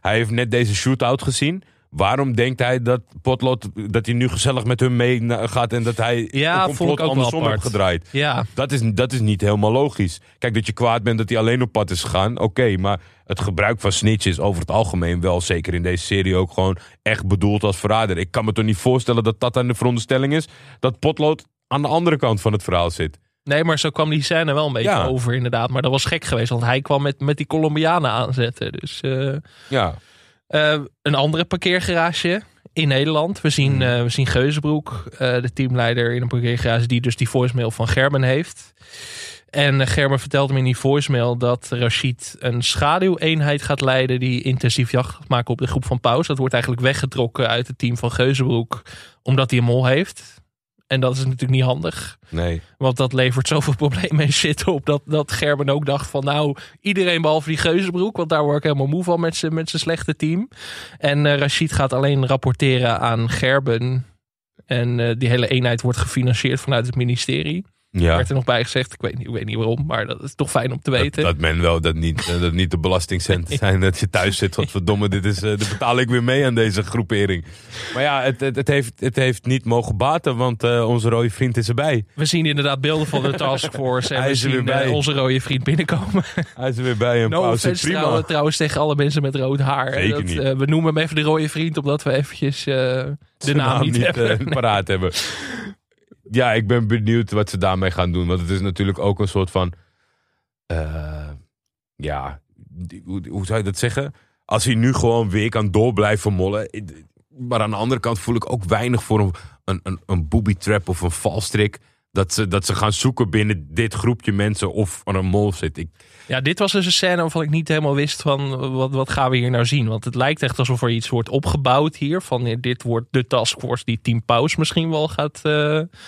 Hij heeft net deze shootout gezien. Waarom denkt hij dat Potlot... dat hij nu gezellig met hun mee gaat... en dat hij Ja, een complot andersom heeft gedraaid? Ja, Dat is, dat is niet helemaal logisch. Kijk, dat je kwaad bent dat hij alleen op pad is gegaan. Oké, maar het gebruik van snitch is over het algemeen wel... zeker in deze serie ook gewoon echt bedoeld als verrader. Ik kan me toch niet voorstellen dat dat aan de veronderstelling is... dat Potlood aan de andere kant van het verhaal zit. nee, maar zo kwam die scène wel een beetje Ja. over inderdaad. Maar dat was gek geweest, want hij kwam met, met die Colombianen aanzetten. Dus eh, Ja, eh, een andere parkeergarage in Nederland. We zien, Hmm. eh, we zien Geuzenbroek, eh, de teamleider in een parkeergarage... die dus die voicemail van Gerben heeft. En Gerben vertelt hem in die voicemail dat Rashid een schaduweenheid gaat leiden... die intensief jacht gaat maken op de groep van Paus. Dat wordt eigenlijk weggetrokken uit het team van Geuzenbroek... omdat hij een mol heeft. En dat is natuurlijk niet handig. nee. Want dat levert zoveel problemen en shit op. Dat, dat Gerben ook dacht van nou, iedereen behalve die Geuzenbroek. Want daar word ik helemaal moe van met zijn met zijn slechte team. En eh Rashid gaat alleen rapporteren aan Gerben. En eh, die hele eenheid wordt gefinancierd vanuit het ministerie. Ja. Werd er nog bij gezegd. Ik weet, niet, ik weet niet waarom, maar dat is toch fijn om te Dat, weten. dat men wel dat niet, eh, dat niet de belastingcenten zijn. Dat je thuis zit. Wat verdomme, dit is, eh, dit betaal ik weer mee aan deze groepering. Maar ja, het, het, het, heeft, het heeft niet mogen baten. Want eh, onze rode vriend is erbij. We zien inderdaad beelden van de taskforce. En Hij we is er weer zien eh, bij. onze rode vriend binnenkomen. Hij is er weer bij. Een No pauze. offense Prima. trouwens, trouwens tegen alle mensen met rood haar. Zeker Dat, niet. eh, we noemen hem even de rode vriend, omdat we eventjes eh, de Zijn naam, niet, hebben. eh, paraat hebben. Ja, ik ben benieuwd wat ze daarmee gaan doen. Want het is natuurlijk ook een soort van... eh, ja, hoe, zou je dat zeggen? Als hij nu gewoon weer kan door blijven mollen. Maar aan de andere kant voel ik ook weinig voor een, een, een, een booby trap of een valstrik. Dat ze, dat ze gaan zoeken binnen dit groepje mensen of er een mol zit. Ik, Ja, dit was dus een scène waarvan ik niet helemaal wist van wat, wat gaan we hier nou zien. Want het lijkt echt alsof er iets wordt opgebouwd hier. Van eh, dit wordt de taskforce die Team Paus misschien wel gaat... eh,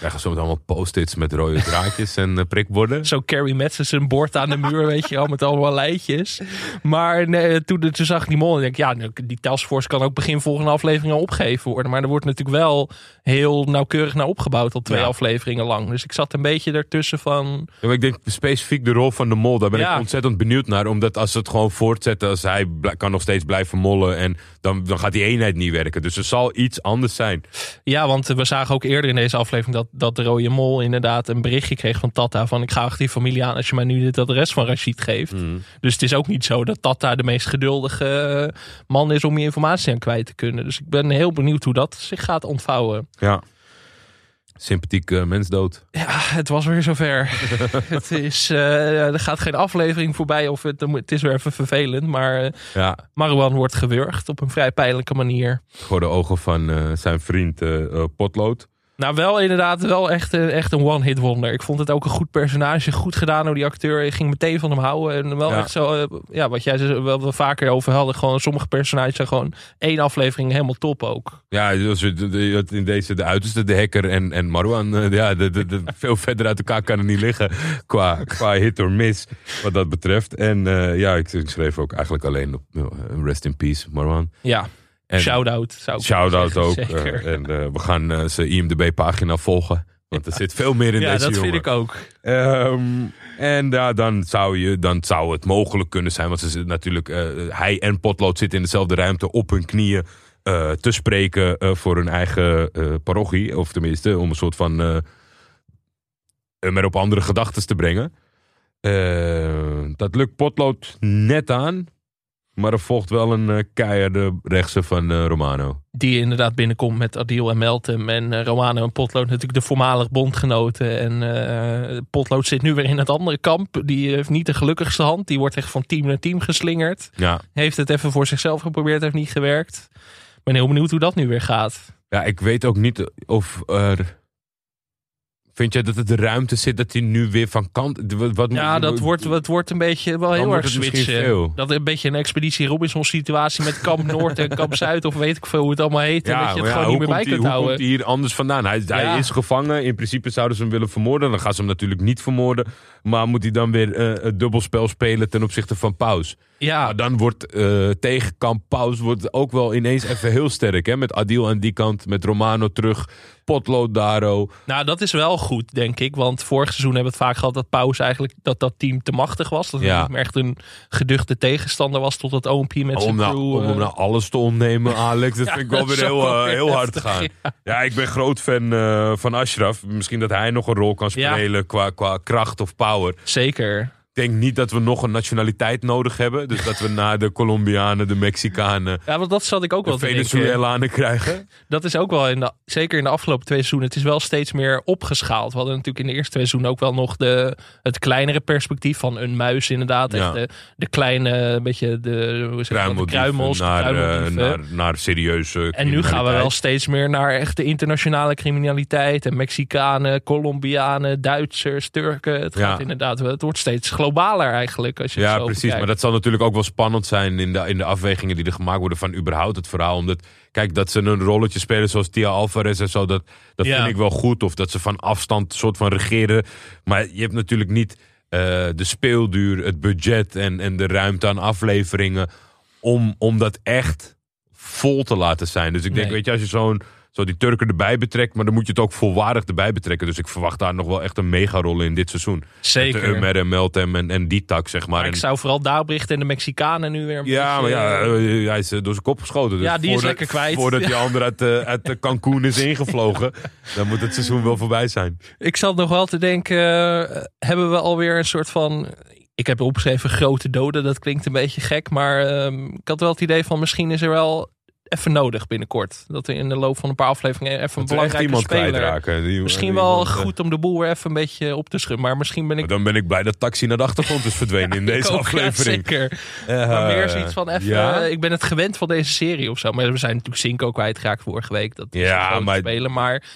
wij gaan zo allemaal post-its met rode draadjes en eh, prikborden. zo Carrie Madsen zijn bord aan de muur, weet je wel, met allemaal lijntjes. Maar nee, toen, toen zag ik die mol en denk ik, ja, nou, die taskforce kan ook begin volgende aflevering al opgegeven worden. Maar er wordt natuurlijk wel heel nauwkeurig naar opgebouwd al twee Ja. afleveringen lang. Dus ik zat een beetje ertussen van, Ja, maar ik denk specifiek de rol van de mol. Daar ben Ja. ik ontzettend benieuwd naar. Omdat als ze het gewoon voortzetten, als hij kan nog steeds blijven mollen. En dan, dan gaat die eenheid niet werken. Dus er zal iets anders zijn. Ja, want we zagen ook eerder in deze aflevering dat, dat de rode mol inderdaad een berichtje kreeg van Tata. Van ik ga achter die familie aan als je mij nu dit adres van Rashid geeft. Dus het is ook niet zo dat Tata de meest geduldige man is om je informatie aan kwijt te kunnen. Dus ik ben heel benieuwd hoe dat zich gaat ontvouwen. Ja. Sympathiek eh, mens dood. Ja, het was weer zover. het is, eh, er gaat geen aflevering voorbij of het, het is weer even vervelend. Maar eh Ja, Marwan wordt gewurgd op een vrij pijnlijke manier. voor de ogen van eh, zijn vriend Potlood. Nou, wel inderdaad wel echt, een- echt een one-hit wonder. Ik vond het ook een goed personage. Goed gedaan door die acteur. Je ging meteen van hem houden. En wel Ja. echt zo, eh, ja, wat jij wel we vaker over hadden. Gewoon sommige personages zijn gewoon één aflevering helemaal top ook. Ja, dus in deze de uiterste, de hacker en, en Marwan. eh, ja, de, de, de- veel verder uit elkaar kan het niet liggen qua, qua hit or miss wat dat betreft. En eh, ja, ik, ik schreef ook eigenlijk alleen op eh, rest in peace, Marwan. Ja, shout-out. Shout-out ook. Zeker. eh, en eh, we gaan eh, zijn IMDb-pagina volgen. Want er zit veel meer in ja, deze dat jongen. vind ik ook. Ehm, en ja, dan, zou je, dan zou het mogelijk kunnen zijn. Want ze zitten natuurlijk, hij en Potlood zitten in dezelfde ruimte op hun knieën te spreken voor hun eigen parochie. Of tenminste, om een soort van. hem er op andere gedachten te brengen. Eh, dat lukt Potlood net aan. Maar er volgt wel een eh, keiharde rechtse van eh, Romano. Die inderdaad binnenkomt met Adil en Meltem. En eh, Romano en Potlood natuurlijk de voormalig bondgenoten. En Potlood zit nu weer in het andere kamp. Die heeft niet de gelukkigste hand. Die wordt echt van team naar team geslingerd. Ja. Heeft het even voor zichzelf geprobeerd, heeft niet gewerkt. Ik ben heel benieuwd hoe dat nu weer gaat. Ja, ik weet ook niet of er. Vind jij dat het de ruimte zit dat hij nu weer van kant. Wat, wat Ja, dat wordt, het wordt een beetje wel heel erg switchen. Dat een beetje een expeditie Robinson situatie met kamp Noord en kamp Zuid. Of weet ik veel hoe het allemaal heet. en dat je het gewoon niet meer bij kunt hij, houden. Hoe komt hij hier anders vandaan? Hij, Ja. hij is gevangen. In principe zouden ze hem willen vermoorden. Dan gaan ze hem natuurlijk niet vermoorden. Maar moet hij dan weer eh, het dubbelspel spelen ten opzichte van Paus? Ja, Maar dan wordt eh tegenkamp Paus wordt ook wel ineens even heel sterk. Hè? Met Adil aan die kant, met Romano terug, Potlood Daro. Nou, dat is wel goed, denk ik. Want vorig seizoen hebben we het vaak gehad dat Paus eigenlijk dat dat team te machtig was. Dat het Ja. niet meer echt een geduchte tegenstander was tot het OMP met zijn Om, nou, crew. om hem eh, nou alles te ontnemen, Alex. Dat Ja, vind ik wel dat weer heel, eh, heel hard heftig, gaan. ja. Ja. ik ben groot fan van Ashraf. Misschien dat hij nog een rol kan spelen qua, qua kracht of power. Zeker. Ik denk niet dat we nog een nationaliteit nodig hebben. Dus dat we na de Colombianen, de Mexicanen, Ja, want dat zat ik ook wel de te. Venezuelanen krijgen. Dat is ook wel, in de, zeker in de afgelopen twee seizoenen, het is wel steeds meer opgeschaald. We hadden natuurlijk in de eerste twee seizoenen ook wel nog de, het kleinere perspectief van een muis inderdaad. Ja. Echt de, de kleine, beetje de, hoe zeg dat, kruimels, naar, eh, naar, naar serieuze En nu gaan we wel steeds meer naar echt de internationale criminaliteit. En Mexicanen, Colombianen, Duitsers, Turken. Het gaat Ja. inderdaad, het wordt steeds globaler eigenlijk. Als je Ja, zo precies. bekijkt. Maar dat zal natuurlijk ook wel spannend zijn in de, in de afwegingen die er gemaakt worden van überhaupt het verhaal. Omdat, kijk, dat ze een rolletje spelen zoals Tia Alvarez en zo, dat, dat Ja. vind ik wel goed. Of dat ze van afstand soort van regeren. Maar je hebt natuurlijk niet eh, de speelduur, het budget en, en de ruimte aan afleveringen om, om dat echt vol te laten zijn. Dus ik denk, Nee. weet je, als je zo'n zo die Turken erbij betrekt, maar dan moet je het ook volwaardig erbij betrekken. Dus ik verwacht daar nog wel echt een megarol in dit seizoen. Met de Zeker. Umer en Meltem en, en die tak, zeg maar. Maar ik En- zou vooral Daabricht en de Mexicanen nu weer een ja, maar beetje, ja, eh, eh, hij is eh, door zijn kop geschoten. Dus Ja, die is voordat- lekker kwijt. Voordat die ander uit, eh, uit de Cancun is ingevlogen, dan moet het seizoen wel voorbij zijn. Ik zat nog wel te denken, hebben we alweer een soort van... Ik heb opgeschreven grote doden, dat klinkt een beetje gek. Maar ehm, ik had wel het idee van misschien is er wel even nodig binnenkort. Dat we in de loop van een paar afleveringen even een Dat belangrijke iemand speler... Die- Misschien die wel iemand, eh, goed om de boel weer even een beetje op te schudden. Maar misschien ben ik... maar dan ben ik blij dat Taxi naar de achtergrond is verdwenen in deze ook, ja, aflevering. zeker. Eh, maar meer zoiets van even... ja? eh, ik ben het gewend van deze serie of zo. Maar we zijn natuurlijk Cinco kwijtgeraakt vorige week. Dat is Ja, grote maar-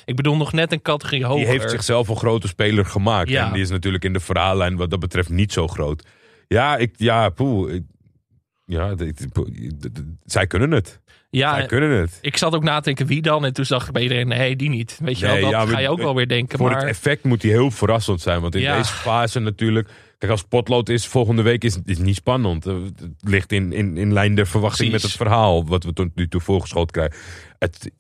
ik bedoel nog net een categorie hoger. Die heeft zichzelf een grote speler gemaakt. En die is natuurlijk in de verhaallijn wat dat betreft niet zo groot. Ja, ik, ja, poeh. ik- ja, dit- zij kunnen het. Ja, zij kunnen het. Ik zat ook na te denken wie dan. En toen dacht ik bij iedereen, nee, die niet. Weet je Nee, wel, dat ja, ga je ook wel weer denken. Voor maar het effect moet hij heel verrassend zijn. Want in Ja. deze fase natuurlijk... Kijk, als potlood is volgende week is is niet spannend. Eh, Het ligt in, in, in lijn der verwachting Precies. met het verhaal. Wat we tot nu toe voorgeschoten krijgen. Het,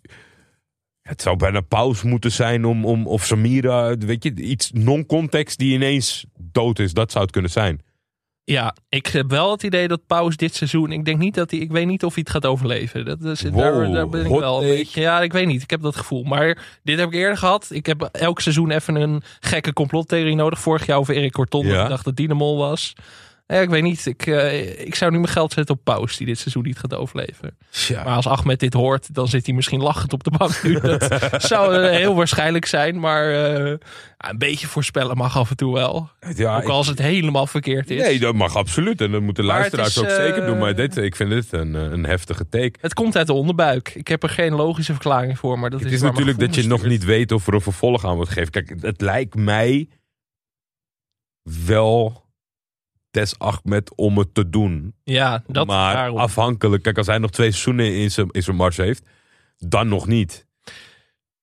het zou bijna pauze moeten zijn om, om... Of Samira, weet je, iets non-context die ineens dood is. Dat zou het kunnen zijn. Ja, ik heb wel het idee dat Paus dit seizoen... Ik denk niet dat hij... Ik weet niet of hij het gaat overleven. Dat is, Wow, daar, daar ben ik wel een beetje... Ja, ik weet niet. Ik heb dat gevoel. Maar dit heb ik eerder gehad. Ik heb elk seizoen even een gekke complottheorie nodig. Vorig jaar over Erik Corton. Ja. Ik dacht dat die de mol was. Ja, ik weet niet. Ik, eh, ik zou nu mijn geld zetten op Paus, die dit seizoen niet gaat overleven. Maar als Ahmed dit hoort, dan zit hij misschien lachend op de bank nu. Dat zou eh, heel waarschijnlijk zijn. Maar eh, een beetje voorspellen mag af en toe wel. Ja, Ook als het helemaal verkeerd is. Nee, dat mag absoluut. En dat moeten luisteraars is, ook zeker doen. Maar dit, ik vind dit een, een heftige take. Het komt uit de onderbuik. Ik heb er geen logische verklaring voor. Maar dat Het is, natuurlijk dat je nog niet weet of er een vervolg aan wordt gegeven. Kijk, het lijkt mij wel Des Ahmed om het te doen. Ja, dat maar daarom. afhankelijk. Kijk, als hij nog twee seizoenen in zijn, in zijn mars heeft, dan nog niet.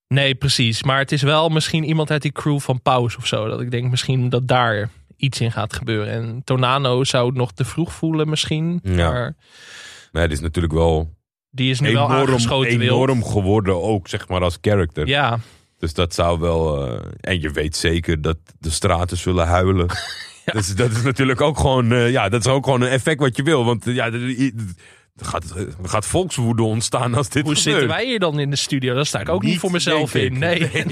Nee, precies. Maar het is wel misschien iemand uit die crew van Paus of zo. Dat ik denk misschien dat daar iets in gaat gebeuren. En Tonano zou het nog te vroeg voelen misschien. Ja. Maar Maar het is natuurlijk wel die is nu wel enorm, wild. enorm geworden ook, zeg maar, als character. Ja, Dus dat zou wel... eh, en je weet zeker dat de straten zullen huilen. Dus dat is natuurlijk ook gewoon... eh, ja, dat is ook gewoon een effect wat je wil. Want eh, ja, er, gaat, er gaat volkswoede ontstaan als dit hoe gebeurt. zitten wij hier dan in de studio? Daar sta ik ook niet, Niet, voor mezelf in. Nee, nee,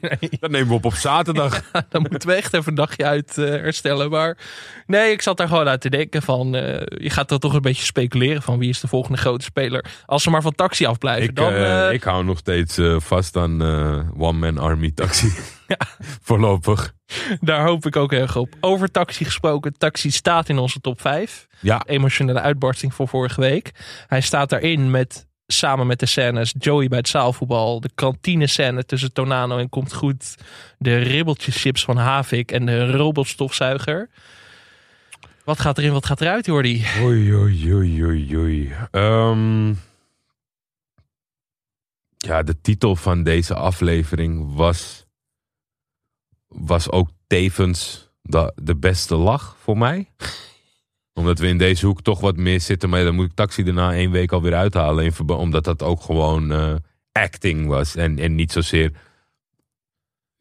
nee. Dat nemen we op op zaterdag. dan moeten we echt even een dagje uit eh, herstellen. Maar nee, ik zat daar gewoon uit te denken van... je gaat er toch een beetje speculeren van wie is de volgende grote speler. Als ze maar van taxi afblijven, ik, dan... ik hou nog steeds vast aan One Man Army Taxi. Voorlopig. Daar hoop ik ook erg op. Over taxi gesproken. Taxi staat in onze top 5. Ja, Emotionele uitbarsting voor vorige week. Hij staat daarin met samen met de scènes Joey bij het zaalvoetbal. De kantine scène tussen Tonano en Komt Goed. De ribbeltjes chips van Havik en de robotstofzuiger. Wat gaat erin, wat gaat eruit, Jordi? Oei, oei, oei, oei, oei. Ehm, ja, de titel van deze aflevering was, was ook tevens de, de beste lach voor mij. Omdat we in deze hoek toch wat meer zitten. Maar dan moet ik taxi daarna één week alweer uithalen. In omdat dat ook gewoon eh, acting was. En, en niet zozeer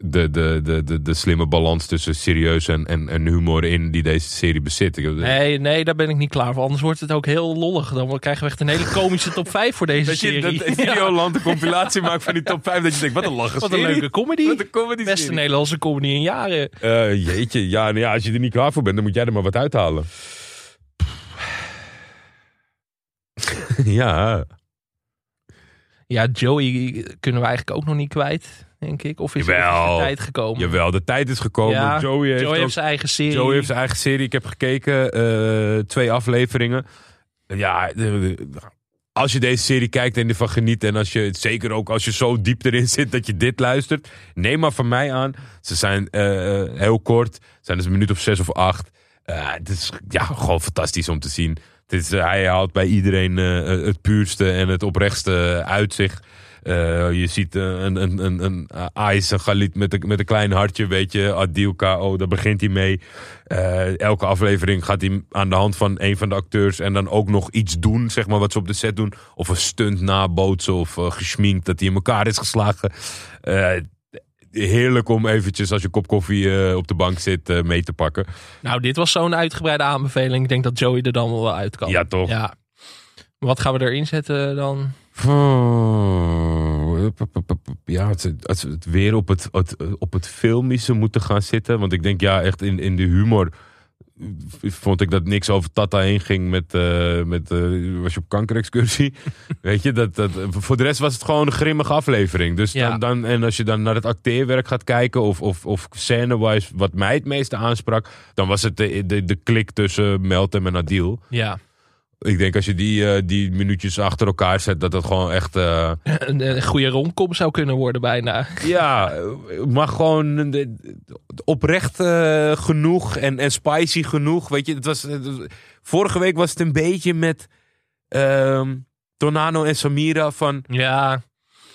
de, de, de, de, de slimme balans tussen serieus en, en, en humor in die deze serie bezit. Ik- Nee, nee, daar ben ik niet klaar voor. Anders wordt het ook heel lollig. Dan krijgen we echt een hele komische top 5 voor deze Dat je serie. dat Ja. Videoland een compilatie maakt van die top 5. Dat je denkt, wat een lachen Wat een leuke comedy. Wat een comedy Beste serie. Nederlandse comedy in jaren. Eh, jeetje, ja, nou ja, als je er niet klaar voor bent, dan moet jij er maar wat uithalen. ja, Ja, Joey kunnen we eigenlijk ook nog niet kwijt, denk ik. Of is, Jawel. de tijd gekomen? jawel, de tijd is gekomen. Ja, Joey heeft, Joey ook- heeft zijn eigen serie. Joey heeft zijn eigen serie. Ik heb gekeken, eh, twee afleveringen. Ja, als je deze serie kijkt en ervan geniet... en als je, zeker ook als je zo diep erin zit dat je dit luistert... neem maar van mij aan. Ze zijn eh, eh, heel kort. Zijn dus een minuut of zes of acht. Eh, het is ja, gewoon fantastisch om te zien. Het is, hij haalt bij iedereen het puurste en het oprechtste uit zich. Eh, je ziet eh, een, een, een, een Ais, een Galit met een, met een klein hartje, weet je. Adil K.O., daar begint hij mee. Eh, elke aflevering gaat hij aan de hand van een van de acteurs... en dan ook nog iets doen, zeg maar, wat ze op de set doen. Of een stunt nabootsen of uh, geschminkt dat hij in elkaar is geslagen. Heerlijk om eventjes, als je kop koffie op de bank zit, mee te pakken. Nou, dit was zo'n uitgebreide aanbeveling. Ik denk dat Joey er dan wel uit kan. Ja, toch? Ja. Wat gaan we erin zetten dan? Ja, het, als we het weer op het, het, op het filmische moeten gaan zitten. Want ik denk, ja, echt in, in de humor vond ik dat niks over Tata heen ging met, eh, met eh, was je op kankerexcursie. Weet je, dat, dat, voor de rest was het gewoon een grimmige aflevering. Dus Ja. dan, dan, en als je dan naar het acteerwerk gaat kijken of, of, of scène-wise wat mij het meeste aansprak, dan was het de, de, de klik tussen Meltem en Adil. Ja. Ik denk als je die, eh, die minuutjes achter elkaar zet, dat dat gewoon echt... eh, Een, een goede romcom zou kunnen worden bijna. Ja, maar gewoon de- oprecht eh, genoeg en, en spicy genoeg. Weet je, het was, het was- vorige week was het een beetje met ehm Tonano en Samira van Ja,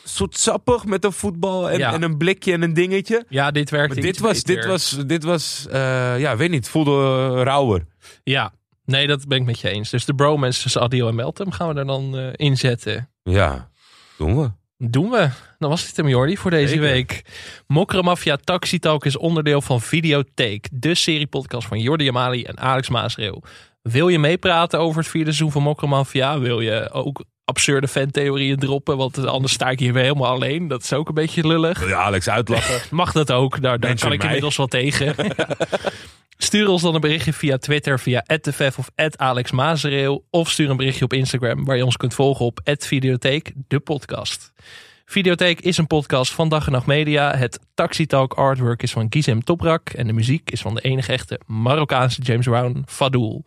zoetsappig met een voetbal en, Ja. en een blikje en een dingetje. ja dit werkt Maar dit was, dit was, dit was eh, ja, weet niet, voelde eh, rauwer. Ja, nee, dat ben ik met je eens. Dus de bromance tussen Adil en Meltem gaan we er dan eh, inzetten. Ja, doen we. Doen we. Dan was dit hem, Jordi, voor deze Zeker. week. Mokkere Mafia Taxi Talk is onderdeel van Videotheek. De seriepodcast van Jordi Amali en Alex Maasreel. Wil je meepraten over het vierde seizoen van Mokkere Mafia? Wil je ook absurde fantheorieën droppen? Want anders sta ik hier weer helemaal alleen. Dat is ook een beetje lullig. Wil je Alex uitlachen? Mag dat ook? Daar, kan ik mij. inmiddels wel tegen. Stuur ons dan een berichtje via Twitter, via @tefef of @alexmazereeuw. Of stuur een berichtje op Instagram waar je ons kunt volgen op @videotheek, de podcast. Videotheek is een podcast van Dag en Nacht Media. Het Taxi Talk artwork is van Gizem Toprak. En de muziek is van de enige echte Marokkaanse James Brown, Fadoul.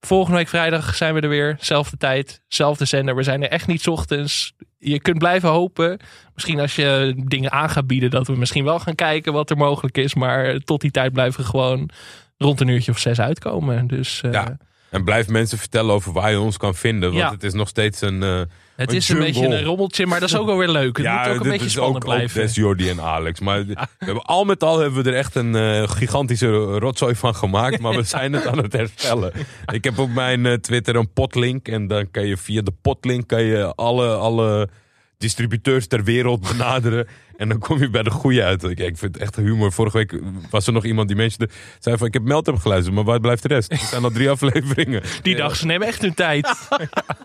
Volgende week vrijdag zijn we er weer. Zelfde tijd, zelfde zender. We zijn er echt niet ochtends. Je kunt blijven hopen. Misschien als je dingen aan gaat bieden, dat we misschien wel gaan kijken wat er mogelijk is. Maar tot die tijd blijven we gewoon rond een uurtje of zes uitkomen. Dus eh, Ja. En blijf mensen vertellen over waar je ons kan vinden. Want Ja. het is nog steeds een. eh, het een is een beetje een rommeltje, maar dat is ook wel weer leuk. Het moet ook een beetje is spannend ook, ook blijven. des Jordi en Alex. Maar we hebben, al met al hebben we er echt een eh, gigantische rotzooi van gemaakt. Maar we zijn het aan het herstellen. Ik heb op mijn eh, Twitter een potlink. En dan kan je via de potlink kan je alle, alle distributeurs ter wereld benaderen. En dan kom je bij de goede uit. Ik, ik vind het echt humor. Vorige week was er nog iemand die mensen zei van... Ik heb Meltem geluisterd, maar waar blijft de rest? Er zijn al drie afleveringen. Die dag, ze nemen echt hun tijd.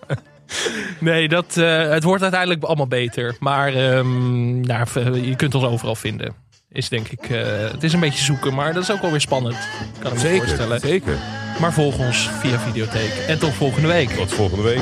nee, dat, eh, het wordt uiteindelijk allemaal beter. Maar nou, v- je kunt ons overal vinden. Is denk ik, eh, het is een beetje zoeken, maar dat is ook wel weer spannend. Kan ik me Zeker, voorstellen. zeker. Maar volg ons via Videotheek. En tot volgende week. Tot volgende week.